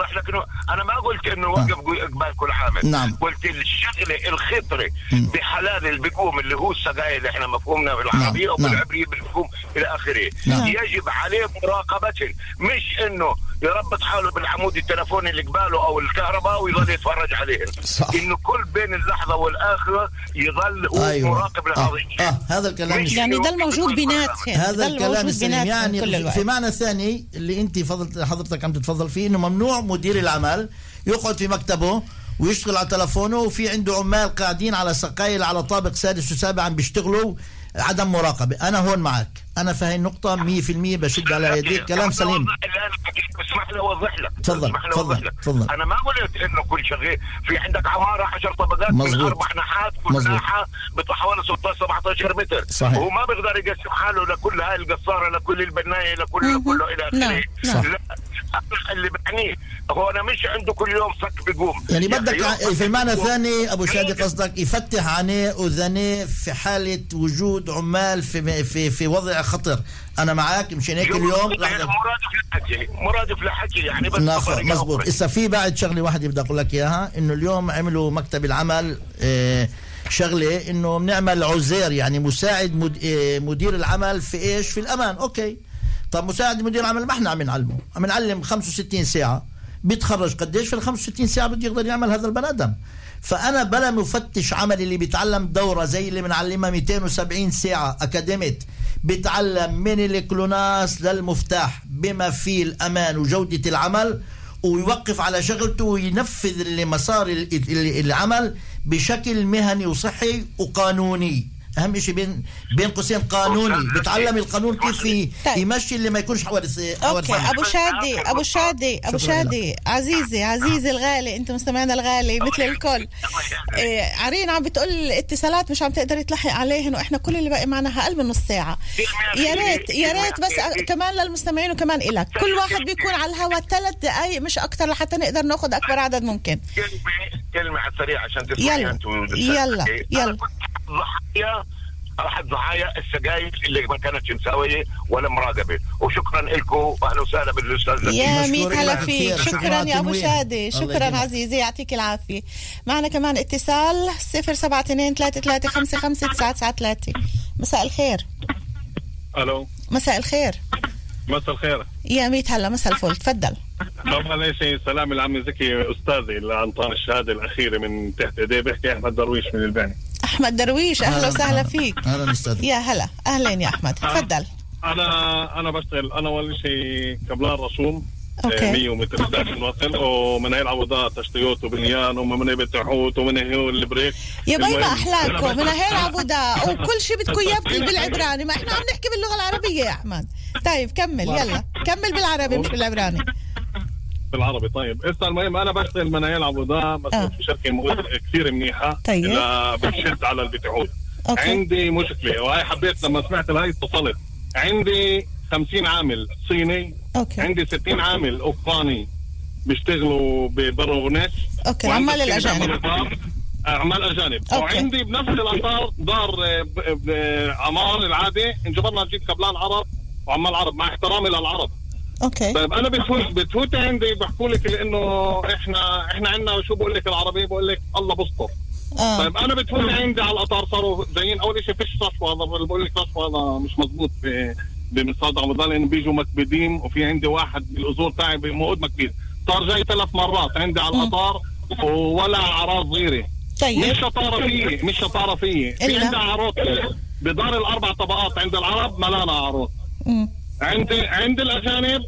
لحظة. لك إنه أنا ما قلت إنه وقف إقبال كل عامل نعم. قلت الشغلة الخطرة بحلال البقوم اللي هو السجاير اللي إحنا مفهومنا بالعربية نعم. وبالعبرية بالمفهوم إلى آخره نعم. يجب عليه مراقبة مش إنه يربط حاله بالعمود التلفوني اللي قباله أو الكهرباء ويظل يتفرج عليهم صح. إنه كل بين اللحظة والآخرة يظل هو أيوة. مراقب آه. لهذا آه. هذا الكلام يعني ده الموجود بيناتهم هذا ده الكلام السليم بيناتهم يعني كل في- الوقت في معنى ثاني اللي أنت فضلت حضرتك عم تتفضل فيه إنه ممنوع مدير العمل يقعد في مكتبه ويشتغل على تلفونه وفي عنده عمال قاعدين على سقايل على طابق سادس وسابع عم بيشتغلوا عدم مراقبة أنا هون معك أنا في هاي النقطة 100% بشد على يديك كلام سليم اسمح لي أوضح لك تفضل، اسمح لي تفضل، اوضح لك تفضل. أنا ما قلت إنه كل شغال في عندك عماره 10 طبقات من مظبوط. أربع ناحات كل مظبوط. ناحه بتطلع حوالي 16 17 متر صحيح. وهو ما بيقدر يقسم حاله لكل هاي القصارة لكل البناية لكل كله إلى نعم، آخره نعم. لا اللي بعنيه هو أنا مش عنده كل يوم فك بقوم يعني بدك ع- في المعنى الثاني أبو شادي قصدك يفتح عينيه واذنيه في حالة وجود عمال في في في وضع خطر. أنا معك مشان هيك اليوم لحظة. مرادف لحكي مرادف لحكي يعني بس نعم مزبوط أخرى. إسا في بعد شغلة واحدة بدي أقول لك إياها إنه اليوم عملوا مكتب العمل آه، شغلة إنه بنعمل עוזר يعني مساعد مد- آه، مدير العمل في إيش؟ في الأمان. okay. طب مساعد مدير العمل ما إحنا عم نعلمه. عم نعلم 65 ساعة. بيتخرج قديش في ال 65 ساعة بده يقدر يعمل هذا البني آدم. فأنا بلا مفتش عمل اللي بيتعلم دورة زي اللي بنعلمها 270 ساعة אקדמית بيتعلم من الكلوناس للمفتاح بما فيه الأمان وجودة العمل ويوقف على شغلته وينفذ اللي مسار ال- ال- العمل بشكل مهني وصحي وقانوني. أهم شيء بين بين قوسين قانوني بتعلم القانون كيف طيب. يمشي اللي ما يكونش حوادث أوكي. أبو شادي أبو شادي أبو شادي. عزيزي عزيزي الغالي أنت مستمعنا الغالي مثل الكل. <laughs> إيه عرين عم بتقول الاتصالات مش عم تقدر تلحق عليهن وإحنا كل اللي باقي معنا أقل من نص ساعة. يا ريت يا ريت بس كمان للمستمعين وكمان إلك. كل واحد بيكون على الهواء ثلاث دقائق مش أكثر لحتى نقدر ناخذ أكبر عدد ممكن. كلمة كلمة على السريع عشان تسمعي يلا. أنتم يلا. يلا. أنا كنت ضحية أحد ضحايا السجاير اللي ما كانتش مساوية ولا مراقبة. وشكرا لكم واهلا وسهلا بالأستاذ زكي. يا ميت هلا فيك. شكرا يا أبو. شادي. شكرا. عزيزي يعطيك العافية. معنا كمان اتصال 072 مساء الخير. ألو. مساء الخير. مساء الخير. يا ميت هلا مساء الفل. تفضل. طبعا شيء سلام العمي زكي أستاذي اللي انطاني الشهاده الأخيرة من تحت إيديه. بيحكي أحمد درويش من الباني. أحمد درويش أهلا وسهلا فيك. أهلا أستاذ. يا هلا. أهلين يا أحمد. تفضل. أنا أنا بشتغل أنا أول شيء كبلان رسوم أوكي. آه، 100 متر ساكن وصل ومنهي عوضات تشتيوت وبنيان ومنهي بتحوت ومنهي البريك. يا باي ما احلاكم מנהל עבודה <laughs> وكل شيء بدكم إياه بال- بالعبراني. ما إحنا عم نحكي باللغة العربية يا أحمد. طيب كمل يلا. كمل بالعربي مش بالعبراني. بالعربي. طيب اسا المهم؟ أنا بشتغل מנהל עבודה مسؤول في شركة كثير منيحة طيب. بتشد على ال בטיחות okay. عندي مشكلة وهي حبيت لما سمعت الهي اتصلت. عندي 50 عامل صيني okay. عندي 60 عامل اوكراني بيشتغلوا ببرغناس أوكي 60 الأجانب. أعمال أجانب. أوكي. وعندي بنفس الإطار دار آه، ب- ب- عمار العادي. انجبرنا نجيب كبلان عرب وعمال عرب مع احترامي للعرب. أوكي. طيب أنا بتفوت بتفوت عندي بحكوا لك لإنه إحنا إحنا عندنا شو بقول لك؟ العربية بقول لك الله بسطر آه. طيب أنا بتفوت عندي على الأطار صاروا زين. أول شيء فيش رشوه هذا بقول لك رشوه هذا مش مزبوط في بمصاد رمضان لأنه بيجوا مكبدين وفي عندي واحد بالأزور تاعي بموعود مكبيد صار جاي ثلاث مرات عندي على الأطار ولا أعراض صغيره طيب. مش شطارة فيي مش شطارة فيي. في؟ عندي اعراض بدار الأربع طبقات عند العرب ملانه اعراض مم. عندي عند الاجانب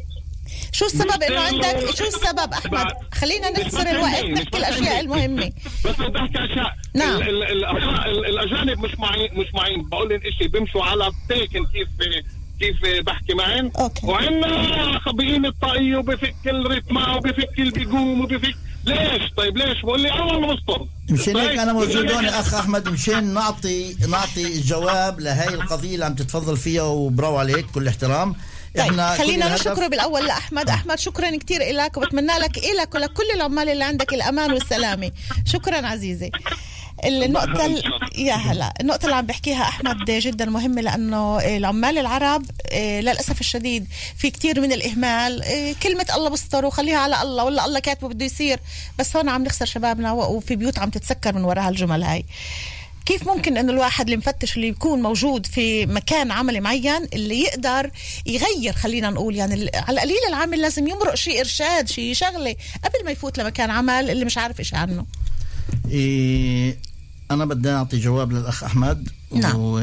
شو السبب؟ إنه عندك شو السبب أحمد؟ خلينا نختصر الوقت نحكي الاشياء المهمه بس بدي أحكي اشياء نعم. ال ال ال ال الأجانب مش معين مش معين بقول لهم شيء بيمشوا على تيكن كيف كيف بحكي أوكي. وعندنا خبيين الطاقية وبفك الرتمة وبفك اللي بيقوم وبفك ليش؟ طيب ليش؟ بقول لي الله مستر مشان هيك أنا موجود هون أخ أحمد مشان نعطي نعطي الجواب لهي القضية اللي عم تتفضل فيها وبرافو عليك كل احترام. طيب خلينا نشكره بالأول لاحمد أحمد. شكرا كثير لك وبتمنى لك لك ولكل العمال اللي عندك الأمان والسلامة. شكرا عزيزي. النقطة ال... يا هلا النقطة اللي عم بحكيها أحمد جدا مهمة لأنه العمال العرب آه، للأسف الشديد في كتير من الإهمال آه، كلمة الله بستر وخليها على الله ولا الله كاتبه بده يصير. بس هون عم نخسر شبابنا وفي بيوت عم تتسكر من وراء هالجمل هاي. كيف ممكن إنه الواحد المفتش اللي يكون موجود في مكان عمل معين اللي يقدر يغير خلينا نقول يعني على القليل العامل لازم يمرق شيء إرشاد شيء شغلة قبل ما يفوت لمكان عمل اللي مش عارف إيش عنه. إيه أنا بدي أعطي جواب للأخ أحمد نعم. و...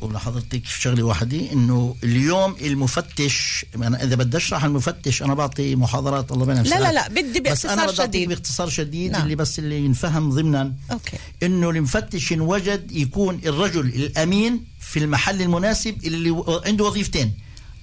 ولحضرتك في شغله واحدة إنه اليوم المفتش أنا إذا بدي اشرح المفتش أنا بعطي محاضرات الله بينها لا لا لا بدي بس باختصار بدي أعطيك شديد. باختصار شديد نعم. اللي بس اللي ينفهم ضمنا. okay. إنه المفتش وجد يكون الرجل الأمين في المحل المناسب اللي عنده وظيفتين.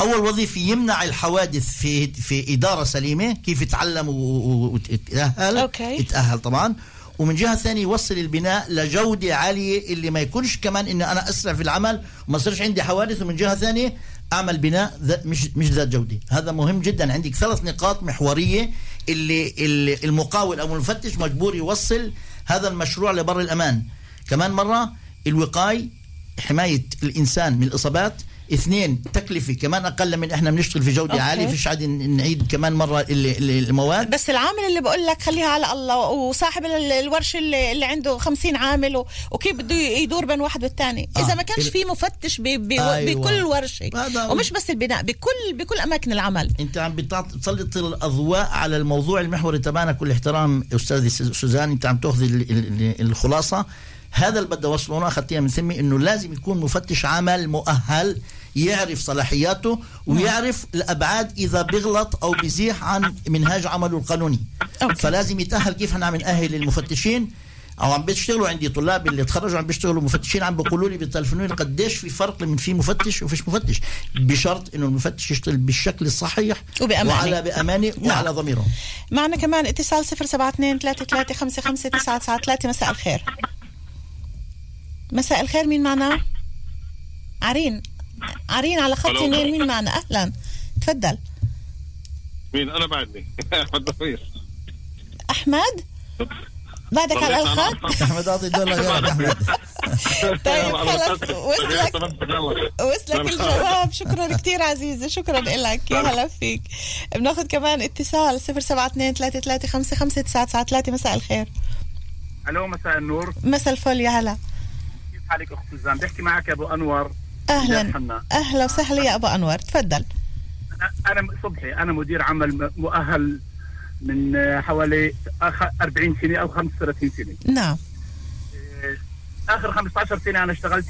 أول وظيفة يمنع الحوادث في في إدارة سليمة كيف يتعلم و- و- ويتأهل. okay. يتأهل طبعا. ومن جهة ثانية يوصل البناء لجودة عالية اللي ما يكونش كمان ان أنا أسرع في العمل وما يصيرش عندي حوادث. ومن جهة ثانية أعمل بناء مش مش ذات جودة. هذا مهم جدا. عندك ثلاث نقاط محورية اللي, اللي المقاول أو المفتش مجبور يوصل هذا المشروع لبر الأمان. كمان مرة الوقايه حماية الإنسان من الإصابات اثنين تكلفة كمان أقل من إحنا بنشتغل في جودة أوكي. عاليه فيش عاد نعيد كمان مرة ال- ال- المواد بس العامل اللي بقول لك خليها على الله وصاحب ال- الورشة اللي, اللي عنده خمسين عامل و- وكيف بده يدور بين واحد والثاني آه. إذا ما كانش في مفتش ب ب أيوة. بكل ورشة ومش بس البناء بكل بكل أماكن العمل أنت عم بتسلط الأضواء على الموضوع المحوري تبعنا كل احترام أستاذي س- سوزان أنت عم تأخذ ال- ال- الخلاصة هذا اللي بدي أوصله أنا اخذتها من ثمي إنه لازم يكون مفتش عمل مؤهل يعرف صلاحياته ويعرف الأبعاد إذا بيغلط أو بيزيح عن منهاج عمله القانوني. فلازم يتأهل كيف عم ناهل المفتشين أو عم بيشتغلوا عندي طلاب اللي تخرجوا عم بيشتغلوا مفتشين عم بيقولوا لي بيتلفونوا لي قديش في فرق من في مفتش وفيش مفتش. بشرط إنه المفتش يشتغل بالشكل الصحيح وبأمانة. وعلى بأمانة وعلى ضميره. معنا كمان اتصال صفر سبعة اثنين ثلاثة ثلاثة خمسة خمسة تسعة تسعة ثلاثة. مساء الخير. مساء الخير مين معنا؟ عرين. عرين على خط. اثنين مين معنا؟ أهلا. تفضل. مين؟ أنا بعدني. <laughs> أحمد دفير أحمد؟ بعدك على الخط أحمد أعطي دور لغيرك <laughs> أحمد. <laughs> طيب خلص وصلك. وصلك الجواب. شكرا كثير عزيزة شكرا لك. يا هلا فيك. بناخذ كمان اتصال صفر سبعة اثنين ثلاثة ثلاثة خمسة خمسة تسعة تسعة ثلاثة مساء الخير. ألو مساء النور. مساء الفل يا هلا. كيف حالك أخت سوزان؟ بحكي معك أبو أنور. أهلا. أهلا وسهلا يا أبو أنور. تفضل. أنا- أنا صبحي أنا مدير عمل مؤهل من حوالي أخ- 40 سنة أو 35 سنة. نعم. آه، آخر 15 سنة أنا اشتغلت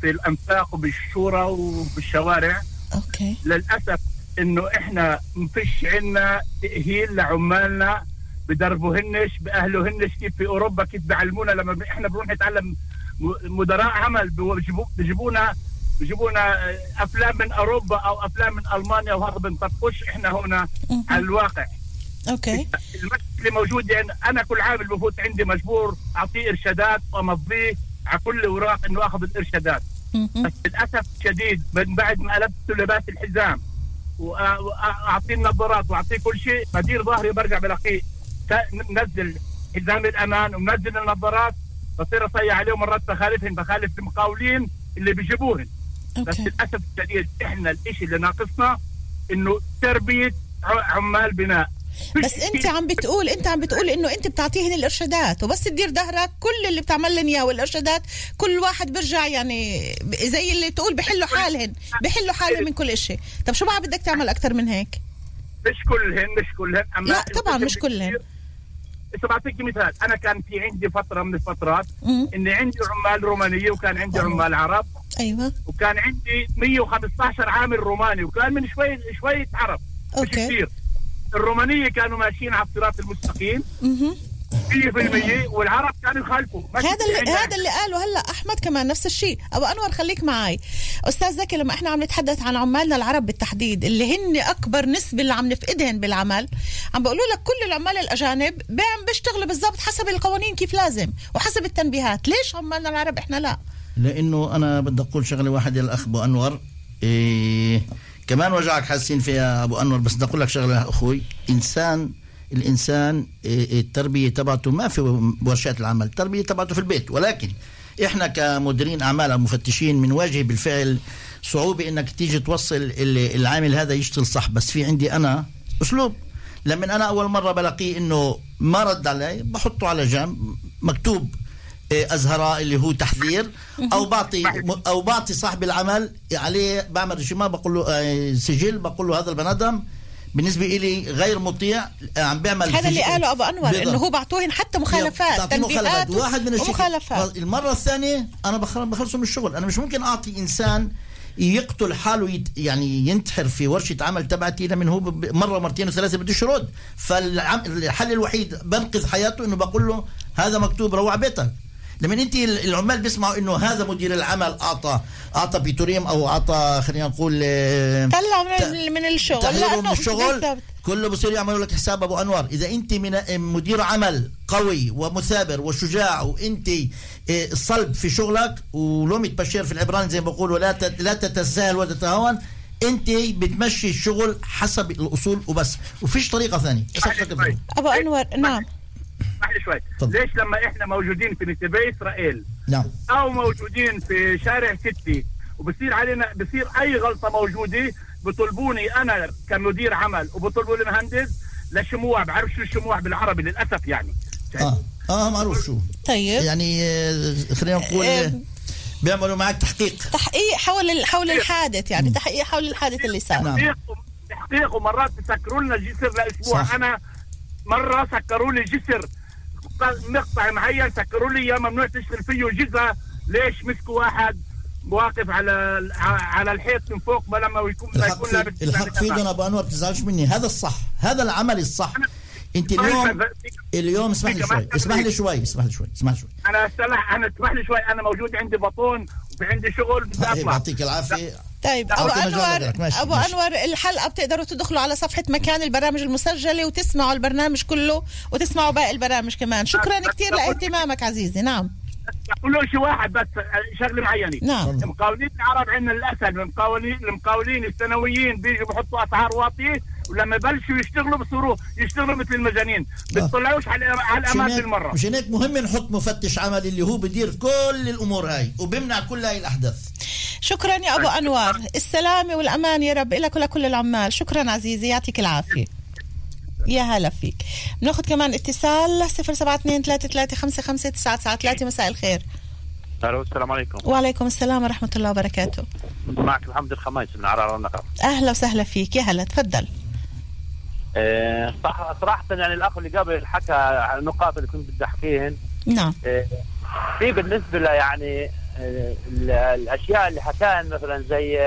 في الأنفاق وبالشورى وبالشوارع. أوكي. للأسف إنه إحنا ما فيش عندنا تأهيل لعمالنا بدربوهنش باهلوهنش كيف في أوروبا كيف بيعلمونا لما إحنا بنروح نتعلم مدراء عمل بيجيبو- بيجيبونا بيجيبونا آه، أفلام من أوروبا أو أفلام من ألمانيا وهذا بنطبقوش إحنا هنا على الواقع. أوكي. المشكلة موجودة يعني أنا كل عامل بفوت عندي مجبور اعطيه إرشادات وأمضيه على كل الأوراق إنه أخذ الإرشادات. بس للأسف الشديد من بعد ما لبسته لباس الحزام واعطيه النظارات وأعطيه كل شيء بدير ظهري برجع بلاقيه. منزل حزام الأمان ومنزل النظارات بصير أصيح عليه مرات بخالفهم بخالف المقاولين اللي بس للأسف الشديد إحنا الشيء اللي ناقصنا إنه تربية عمال بناء. بس أنت عم بتقول أنت عم بتقول إنه أنت بتعطيهن الإرشادات وبس تدير ظهرك كل اللي بتعمل لهم إياه والإرشادات كل واحد بيرجع يعني زي اللي تقول بحلوا حالهن بحلوا حالهم من كل شيء طب شو بقى بدك تعمل أكثر من هيك؟ مش كلهن مش كلهن. أما لا طبعا مش كلهن. بس بعطيك مثال أنا كان في عندي فترة من الفترات. إني عندي عمال رومانية وكان عندي عمال عرب. أيوه. وكان عندي 115 عامل روماني وكان من شوية شوية عرب مش أوكي. كثير الرومانية كانوا ماشيين على الصراط المستقيم. مهم. 100% والعرب كانوا يخالفوا. هذا اللي هذا اللي قاله هلا أحمد كمان نفس الشيء. أبو أنور خليك معي أستاذ زكي لما إحنا عم نتحدث عن عمالنا العرب بالتحديد اللي هن أكبر نسبة اللي عم نفقدهن بالعمل عم بقولوا لك كل العمال الأجانب عم بيشتغلوا بالضبط حسب القوانين كيف لازم وحسب التنبيهات. ليش عمالنا العرب إحنا لا؟ لأنه أنا بدي أقول شغلة واحدة الاخ أبو أنور. إيه كمان وجعك حاسين فيها أبو أنور بس بدي أقول لك شغلة أخوي انسان الإنسان إيه التربية تبعته ما في ورشات العمل التربية تبعته في البيت. ولكن إحنا كمديرين أعمال أو مفتشين بنواجه بالفعل صعوبة إنك تيجي توصل ال- العامل هذا يشتغل صح. بس في عندي أنا أسلوب. لما أنا أول مرة بلاقيه إنه ما رد علي بحطه على جنب مكتوب إيه، ازهراء اللي هو تحذير أو بعطي أو بعطي صاحب العمل. عليه بعمل ريشيما بقول له آه، سجل بقول له هذا البني آدم بالنسبة لي غير مطيع آه، عم بيعمل هذا اللي قاله أبو أنور. إنه هو بعطوهن حتى مخالفات تنبيهات مخالفات. واحد من الشيء ومخالفات. المرة الثانية أنا بخل- بخلصه من الشغل. أنا مش ممكن أعطي إنسان يقتل حاله يت يعني ينتحر في ورشة عمل تبعتي لمن هو مرة مرتين وثلاثه بدوش يرد. فالحل الوحيد بنقذ حياته إنه بقول له هذا مكتوب روح بيتك. لما انت العمال بيسمعوا انه هذا مدير العمل اعطى اعطى بيتوريم أو اعطى خلينا نقول آه، طلعوا من, من الشغل. تحريره من الشغل. كله بصير يعملوا لك حساب أبو أنور. إذا أنت من مدير عمل قوي ومثابر وشجاع وأنت إيه، صلب في شغلك ولومة بشير في العبراني زي ما بقولوا لا تت- لا تتساهل ولا تتهاون أنت بتمشي الشغل حسب الأصول وبس. وفيش طريقة ثانية. أبو أنور نعم. اسمح لي شوي. ليش لما إحنا موجودين في نتيجه إسرائيل نعم. أو موجودين في شارع ستي وبصير علينا بصير أي غلطة موجودة بطلبوني أنا كمدير عمل وبطلبوا لي مهندس لشموع بعرف شو الشموع بالعربي للأسف يعني. آه. آه معروف شو. طيب. يعني آه، خلينا نقول آه، بيعملوا معك تحقيق. تحقيق حول حول الحادث يعني تحقيق حول الحادث اللي صار. تحقيق تحقيق ومرات بسكروا لنا جسر لأسبوع. صح. أنا مرة سكروا لي جسر مقطع معين سكروا لي اياه ممنوع تشتغل فيه جزء ليش مسكوا واحد واقف على على الحيط من فوق؟ ما لما يكون الحق يكون الحق في أنا ابو انور تزعلش مني. هذا الصح. هذا العمل الصح. انت اليوم اليوم اسمح لي شوي. اسمح لي شوي. اسمح لي شوي. اسمح لي شوي. أنا أنا اسمح لي شوي. أنا موجود عندي بطون وفي عندي شغل بدي إيه، أطلع. يعطيك العافية. طيب مجال أنور لك. ماشي، أبو ماشي. أنور الحلقة بتقدروا تدخلوا على صفحة مكان البرامج المسجلة وتسمعوا البرنامج كله وتسمعوا باقي البرامج كمان شكرا كثير لإهتمامك عزيزي نعم أقول له شيء واحد بس شغلة معينة نعم. المقاولين العرب عندنا للأسف المقاولين المقاولين السنويين بيجوا بحطوا أسعار واطية ولما يبلشوا يشتغلوا بصيروا يشتغلوا مثل المجانين. بيطلعوش على على الامان مشان هيك- بالمرة مشان هيك مهم نحط مفتش عمل اللي هو بدير كل الأمور هاي وبيمنع كل هاي الأحداث. شكرا يا أبو انور السلامة والأمان يا رب لك ولكل العمال. شكرا عزيزي يعطيك العافية. يا هلا فيك. بناخذ كمان اتصال 0723355993 مساء الخير. ألو السلام عليكم. وعليكم السلام ورحمة الله وبركاته. معك محمد الخميس من عرعر النقب أهلا وسهلا فيك. يا هلا تفضل. آه، صح صراحة يعني الأخ اللي قبل حكى عن النقاط اللي كنت بدي أحكيهن. نعم. آه، في بالنسبة له يعني آه، ال- الأشياء اللي حكاها مثلا زي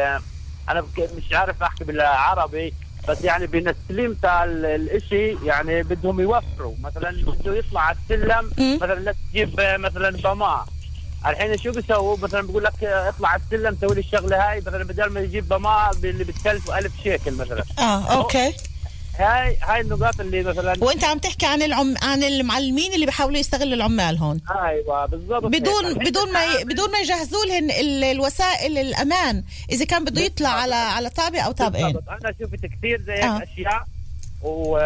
أنا بك- مش عارف أحكي بالعربي بس يعني بنستلم الإشي يعني بدهم يوفروا. مثلا بده يطلع على السلم مثلا لا تجيب مثلا ضمان الحين شو بيسووا؟ مثلا بيقول لك اطلع على السلم سوي لي الشغلة هاي. مثلا بدل ما يجيب ضمان اللي بتكلفه 1000 شيكل مثلا. آه okay. هاي هاي النقاط اللي مثلا وأنت عم تحكي عن العم عن المعلمين اللي بيحاولوا يستغلوا العمال هون أيوه بالضبط بدون هيك. بدون ما ي... بدون ما يجهزوا لهم ال- الوسائل الأمان إذا كان بده يطلع على على طابق أو طابقين بالضبط. أنا شفت كثير زي هيك آه. أشياء و...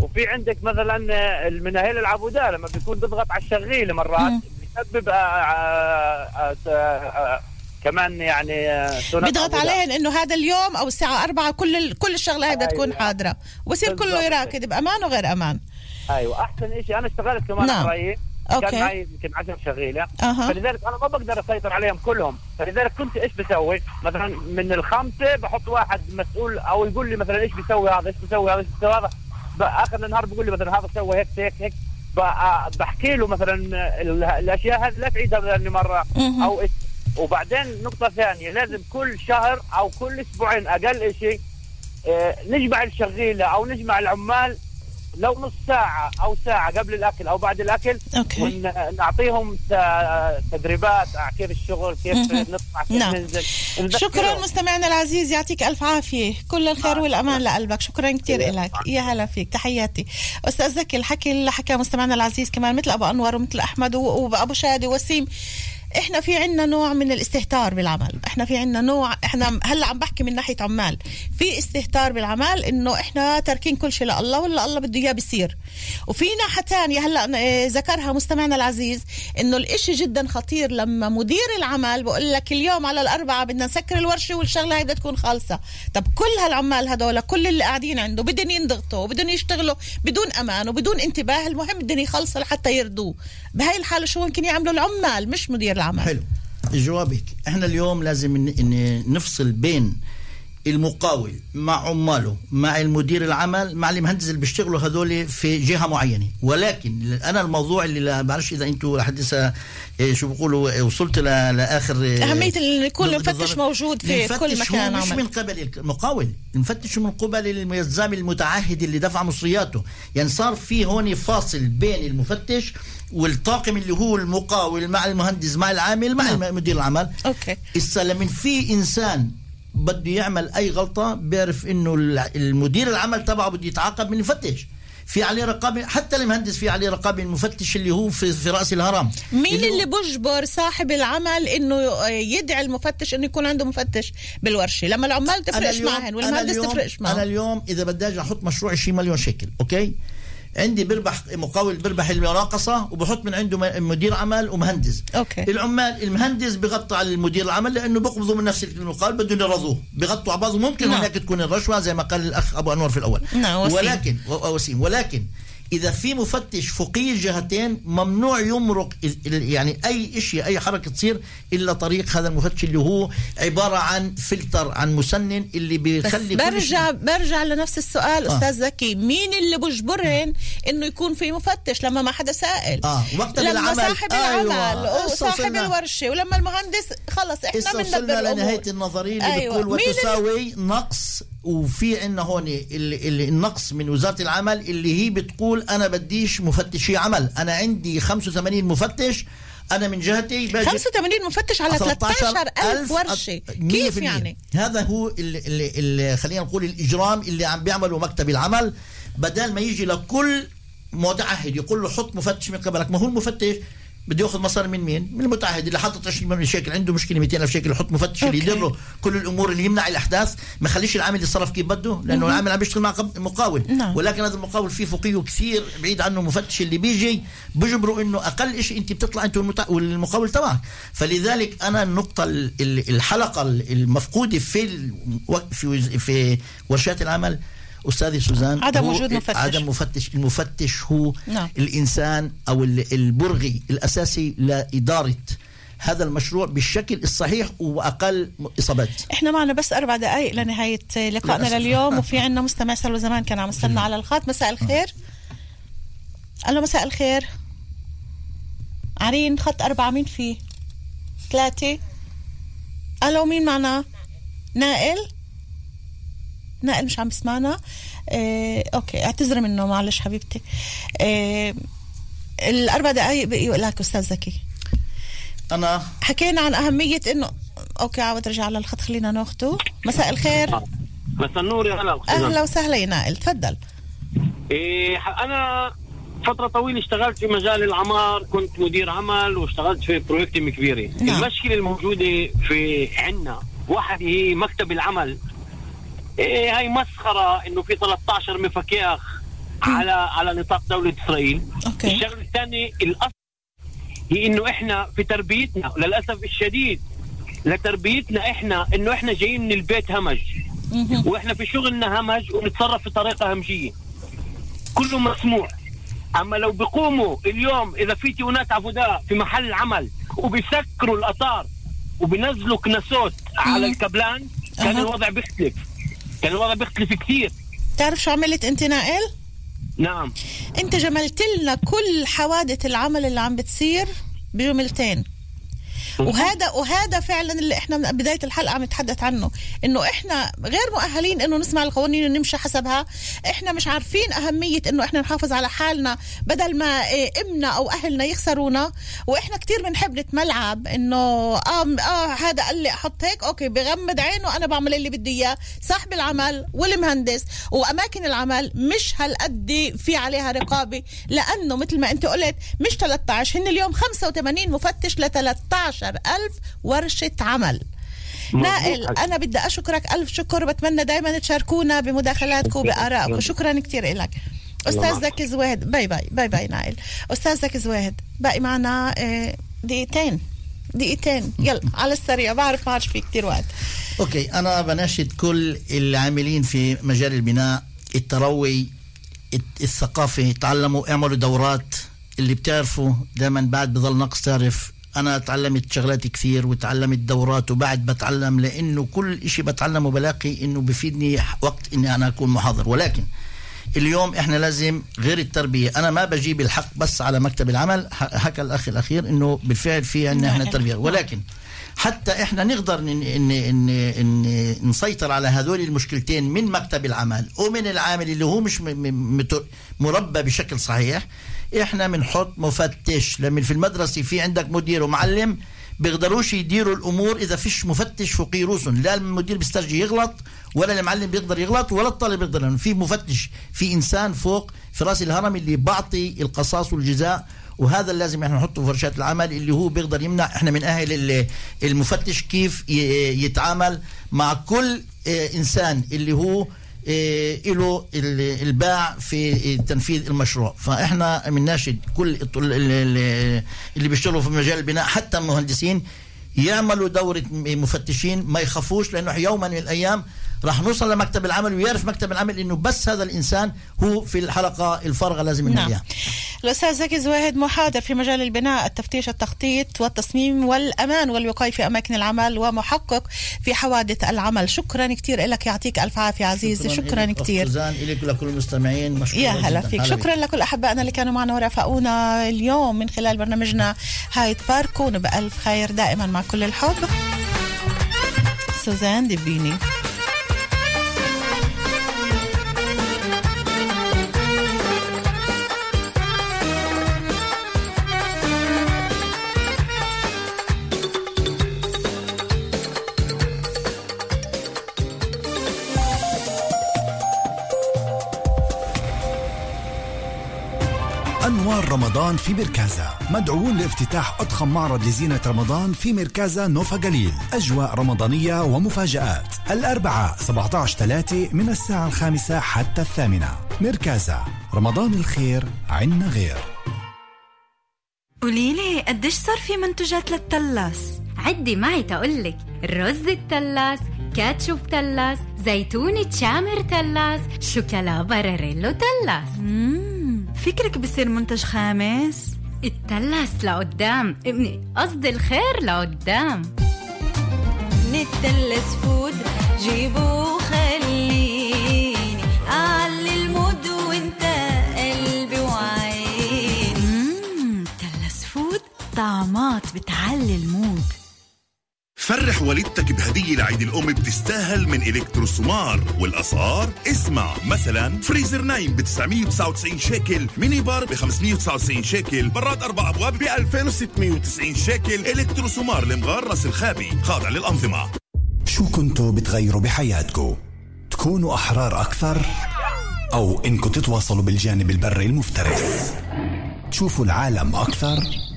وفي عندك مثلا ال מנהל עבודה لما بيكون بيضغط على الشغيل مرات بيسبب آه، آه، آه، كمان يعني آه، بيضغط. عليهم إنه هذا اليوم أو الساعة 4 كل ال... كل الشغله هاي بدها تكون حاضرة وبصير كله. يراكد بأمان وغير أمان أيوه أحسن شيء أنا اشتغلت كمان نعم. قريب okay. كان معي يمكن 10 شغيلة أها. فلذلك أنا ما بقدر أسيطر عليهم كلهم فلذلك كنت إيش بسوي مثلا من الخمسة بحط واحد مسؤول أو يقول لي مثلا إيش بيسوي هذا إيش بيسوي هذا إيش بيسوي هذا باخر النهار بيقول لي مثلا هذا سوى هيك هيك هيك ب- بحكي له مثلا ال- الأشياء هذه لا تعيدها مره. أو وبعدين نقطة ثانية لازم كل شهر أو كل أسبوعين أقل شيء آه، نجمع الشغيلة أو نجمع العمال لو نص ساعة أو ساعة قبل الأكل أو بعد الأكل أوكي. ونعطيهم تدريبات على كيف الشغل كيف. نطلع كيف نعم. ننزل. شكرا. مستمعنا العزيز يعطيك ألف عافية. كل الخير والأمان لقلبك. شكرا كثير لك يا هلا فيك. تحياتي. أستاذ زكي الحكي اللي حكى مستمعنا العزيز كمان مثل أبو أنور ومثل أحمد و- وأبو شادي وسيم. إحنا في عنا نوع من الاستهتار بالعمل. إحنا في عنا نوع إحنا هلأ عم بحكي من ناحية عمال. في استهتار بالعمل إنه إحنا تاركين كل شيء لله ولا الله بده إياه بيصير. وفي ناحية ثانية هلأ آه، ذكرها مستمعنا العزيز إنه الإشي جدا خطير لما مدير العمل بقول لك اليوم على الاربعاء بدنا نسكر الورشة والشغلة هي بدها تكون خالصة. طب كل هالعمال هدول كل اللي قاعدين عنده بدهم ينضغطوا وبدهم يشتغلوا بدون أمان وبدون انتباه المهم بدهم يخلصوا لحتى يرضوه بهاي الحالة شو ممكن يعملوا العمال؟ مش مدير العمل. حلو. الجواب هيك إحنا اليوم لازم نفصل بين المقاول مع عماله مع المدير العمل مع المهندس اللي بيشتغلوا هذول في جهة معينة. ولكن أنا الموضوع اللي لا بعرفش إذا أنتم لحد شو بيقولوا آه، وصلت ل- لآخر آه، أهمية يكون. المفتش موجود في كل هو مكان مش عمل. من قبل المقاول المفتش من قبل الملزم المتعهد اللي دفع مصرياته. يعني صار في هون فاصل بين المفتش والطاقم اللي هو المقاول مع المهندس مع العامل مع الم- مدير العمل. أوكي. هسه لما في إنسان بده يعمل أي غلطة بيعرف إنه المدير العمل تبعه بده يتعاقب من المفتش في عليه رقابه حتى المهندس في عليه رقابه المفتش اللي هو في, في رأس الهرم. مين اللي اللي بجبر صاحب العمل إنه يدعي المفتش إنه يكون عنده مفتش؟ بالورشة. لما العمال تفرقش معهن والمهندس تفرقش أنا معه اليوم إذا بدي أجي أحط مشروع 20 مليون شيكل okay؟ عندي بربح مقاول بربح المناقصه وبحط من عنده مدير عمل ومهندس. okay. العمال المهندس بغطى على المدير العمل لأنه بيقبضوا من نفس المقاول بدهم يرضوه بغطوا على بعض ممكن نعم. هناك تكون الرشوة زي ما قال الأخ أبو أنور في الأول. نعم، وسيم. ولكن وسيم. ولكن إذا في مفتش فوقيه الجهتين ممنوع يمرق يعني أي شيء أي حركة تصير إلا طريق هذا المفتش اللي هو عبارة عن فلتر عن مسنن اللي بس بيخلي كل برجع برجع لنفس السؤال آه. أستاذ زكي مين اللي بجبرهن إنه يكون في مفتش لما ما حدا سائل آه وقت لما بالعمل صاحب أيوة. العمل هسه وصاحب الورشة ولما المهندس خلص إحنا بندبر الأمور لنهاية النظرية اللي أيوة. بتقول وتساوي نقص وفي عندنا هون النقص من وزارة العمل اللي هي بتقول أنا بديش مفتشي عمل. أنا عندي 85 مفتش. أنا من جهتي باجي 85 مفتش على 13000 ورشة. كيف 100%. يعني؟ هذا هو اللي, اللي خلينا نقول الإجرام اللي عم بيعمله مكتب العمل. بدل ما يجي لكل متعهد يقول له حط مفتش من قبلك. ما هو المفتش؟ بده ياخذ مصاري من مين؟ من المتعهد اللي حاطط 20 مليون شيكل عنده مشكلة 200 ألف شيكل يحط مفتش اللي. يدير كل الأمور اللي يمنع الأحداث ما يخليش العامل يتصرف كيف بده لأنه مهم. العامل عم بيشتغل مع مقاول نعم. ولكن هذا المقاول فيه فوقيه كثير بعيد عنه مفتش اللي بيجي بجبروا إنه أقل شيء أنت بتطلع أنت والمتع... والمقاول تبعك فلذلك أنا النقطة ال- ال- الحلقة المفقودة في ال... في في ورشات العمل استاذي سوزان عدم وجود مفتش. عدم مفتش. المفتش هو نعم. الإنسان أو ال- البرغي الأساسي لإدارة هذا المشروع بالشكل الصحيح وأقل إصابات. إحنا معنا بس أربع دقائق لنهاية لقائنا. لليوم وفي عنا مستمع سلوى زمان كان عم يستنى على الخط. مساء الخير. ألو مساء الخير. عرين خط أربعة مين فيه ثلاثة. ألو مين معنا؟ نائل. نائل مش عم بسمعنا. آه okay اعتذري منه معلش حبيبتي. آه الأربع دقائق بقيوا لك أستاذ زكي. أنا حكينا عن أهمية إنه okay عاود رجع على الخط خلينا ناخده. مساء الخير. مساء النور يا هلا أهلا وسهلا يا نائل. تفضل. إيه ح- أنا فترة طويلة اشتغلت في مجال العمار كنت مدير عمل واشتغلت في project كبيرة. نعم. المشكلة الموجودة في عنا واحد هي مكتب العمل. إيه هاي مسخرة إنه في 13 מפקח على على نطاق دولة إسرائيل. okay. الشغلة الثانية الأصل هي إنه إحنا في تربيتنا للاسف الشديد لتربيتنا إحنا إنه إحنا جايين من البيت همج. وإحنا في شغلنا همج ونتصرف بطريقه همجية. كله مسموع. أما لو بيقوموا اليوم إذا في تيونات عفوداء في محل العمل وبيسكروا الأطار وبينزلوا كنسوت على الكبلان كان. الوضع بيختلف. كان الوضع بيختلف كثير. تعرف شو عملت أنت نائل؟ نعم. أنت جملت لنا كل حوادث العمل اللي عم بتصير بجملتين وهذا وهذا فعلا اللي إحنا من بداية الحلقة عم نتحدث عنه إنه إحنا غير مؤهلين إنه نسمع القوانين ونمشي حسبها. إحنا مش عارفين أهمية إنه إحنا نحافظ على حالنا بدل ما إيه ابنا أو أهلنا يخسرونا. وإحنا كتير بنحب نتملعب إنه آه آه هذا قال لي أحط هيك أوكي بغمض عينه أنا بعمل اللي بدي إياه. صاحب العمل والمهندس وأماكن العمل مش هالقد في عليها رقابة. لأنه مثل ما أنت قلت مش 13 هن اليوم 85 مفتش ل 13 ألف ورشة عمل. نائل أنا بدي أشكرك ألف شكر بتمنى دايما تشاركونا بمداخلاتكم وبآرائكم. شكرا كثير لك أستاذ زكي زويد bye bye bye bye نائل. أستاذ زكي زويد باقي معنا آه، دقيقتين. دقيقتين. يلا على السريع بعرف ما عادش في كثير وقت. okay أنا بناشد كل العاملين في مجال البناء التروي الت- الثقافة. تعلموا اعملوا دورات. اللي بتعرفوا دائما بعد بضل نقص تعرف أنا تعلمت شغلات كثير وتعلمت دورات وبعد بتعلم لأنه كل إشي بتعلمه بلاقي إنه بفيدني وقت إني أنا أكون محاضر. ولكن اليوم إحنا لازم غير التربية. أنا ما بجيب الحق بس على مكتب العمل حكى الأخ الأخير إنه بالفعل في عندنا إحنا تربية. ولكن حتى إحنا نقدر إن إن إن إن نسيطر على هذول المشكلتين من مكتب العمل ومن العامل اللي هو مش مربى بشكل صحيح. إحنا بنحط مفتش. لما في المدرسة في عندك مدير ومعلم بيقدروش يديروا الأمور إذا فيش مفتش فوقيه رؤوسهم لا المدير بيسترجي يغلط ولا المعلم بيقدر يغلط ولا الطالب بيقدر لأنه في مفتش في إنسان فوق في رأس الهرم اللي بعطي القصاص والجزاء. وهذا اللي لازم إحنا نحطه في ورشات العمل اللي هو بيقدر يمنع إحنا من أهل ال- المفتش كيف يتعامل مع كل إنسان اللي هو له ال- الباع في تنفيذ المشروع فإحنا بنناشد كل اللي بيشتغلوا في مجال البناء حتى المهندسين يعملوا دورة مفتشين ما يخافوش لأنه يوما من الأيام راح نوصل لمكتب العمل ويعرف مكتب العمل إنه بس هذا الإنسان هو في الحلقة الفارغة لازم نعم. الأستاذ زكي زواهد محاضر في مجال البناء التفتيش التخطيط والتصميم والأمان والوقاية في أماكن العمل ومحقق في حوادث العمل. شكرا كثير لك يعطيك ألف عافية عزيزي شكرا أخت كثير سوزان إليك ولكل المستمعين يا هلا. فيك. شكرا لكل أحبائنا اللي كانوا معنا ورافقونا اليوم من خلال برنامجنا هايد بارك. كونوا بألف خير دائما مع كل الحب. سوزان ديفيني أنوار رمضان في مركزة. مدعوون لافتتاح أضخم معرض لزينة رمضان في مركزة نوفا جليل أجواء رمضانية ومفاجآت. الأربعاء 17 3 من الساعة الخامسة حتى الثامنة. مركزة. رمضان الخير عنا غير. قوليلي قديش صار في منتجات للتلاس؟ عدي معي تقولك. الرز التلاس كاتشوب تلاس زيتون تشامر تلاس شوكولا باراريلو تلاس. فكرك بصير منتج خامس؟ التلاس لقدام. ابني قصدي الخير لقدام. نتلس فود جيبوا خليني. أعلي المود وانت قلبي وعيني. تلس فود طعمات بتعلي المود. فرح والدتك بهدية لعيد الأم بتستاهل من إلكتروسومار والأسعار اسمع مثلا فريزر نايم ب 999 شيكل ميني بار ب 599 شيكل براد أربع أبواب ب 2690 شيكل إلكتروسومار المغار راس الخابي خاضع للأنظمة شو كنتوا بتغيروا بحياتكم؟ تكونوا أحرار أكثر؟ أو إنكم تتواصلوا بالجانب البري المفترس؟ تشوفوا العالم أكثر؟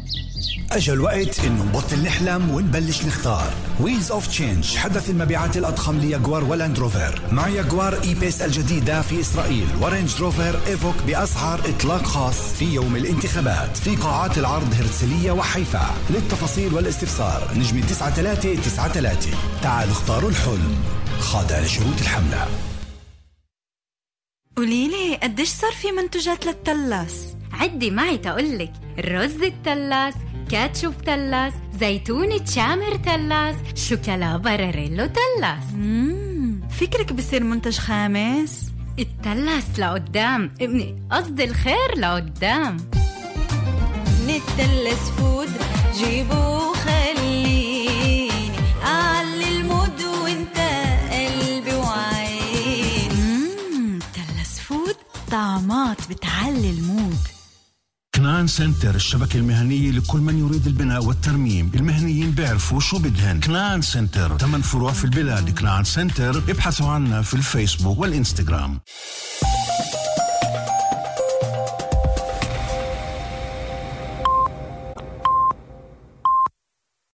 أجا الوقت إنه نبطل نحلم ونبلش نختار. Wheels of Change حدث المبيعات الأضخم لياجوار ولاند روفر. مع ياجوار إي بيس الجديدة في إسرائيل. ورينج روفر إيفوك بأسعار إطلاق خاص في يوم الانتخابات. في قاعات العرض هرتسلية وحيفا. للتفاصيل والاستفسار نجم 9393 تعالوا اختاروا الحلم. خاضع لشروط الحملة. قوليلي قديش صار في منتجات للتلاس؟ عدي معي تقولك الرز التلاس كاتشوب تلاس زيتون تشامر تلاس شوكولا براريلو تلاس. فكرك بصير منتج خامس؟ التلس لقدام. قصدي الخير لقدام. نتلس فود جيبو أعلي المود وانت قلبي وعيني. فود طعمات بتعلي المود. كنان سنتر الشبكة المهنية لكل من يريد البناء والترميم. المهنيين بيعرفوا شو بدهن. كنان سنتر ثمان فروع في البلاد. كنان سنتر ابحثوا عنا في الفيسبوك والإنستغرام.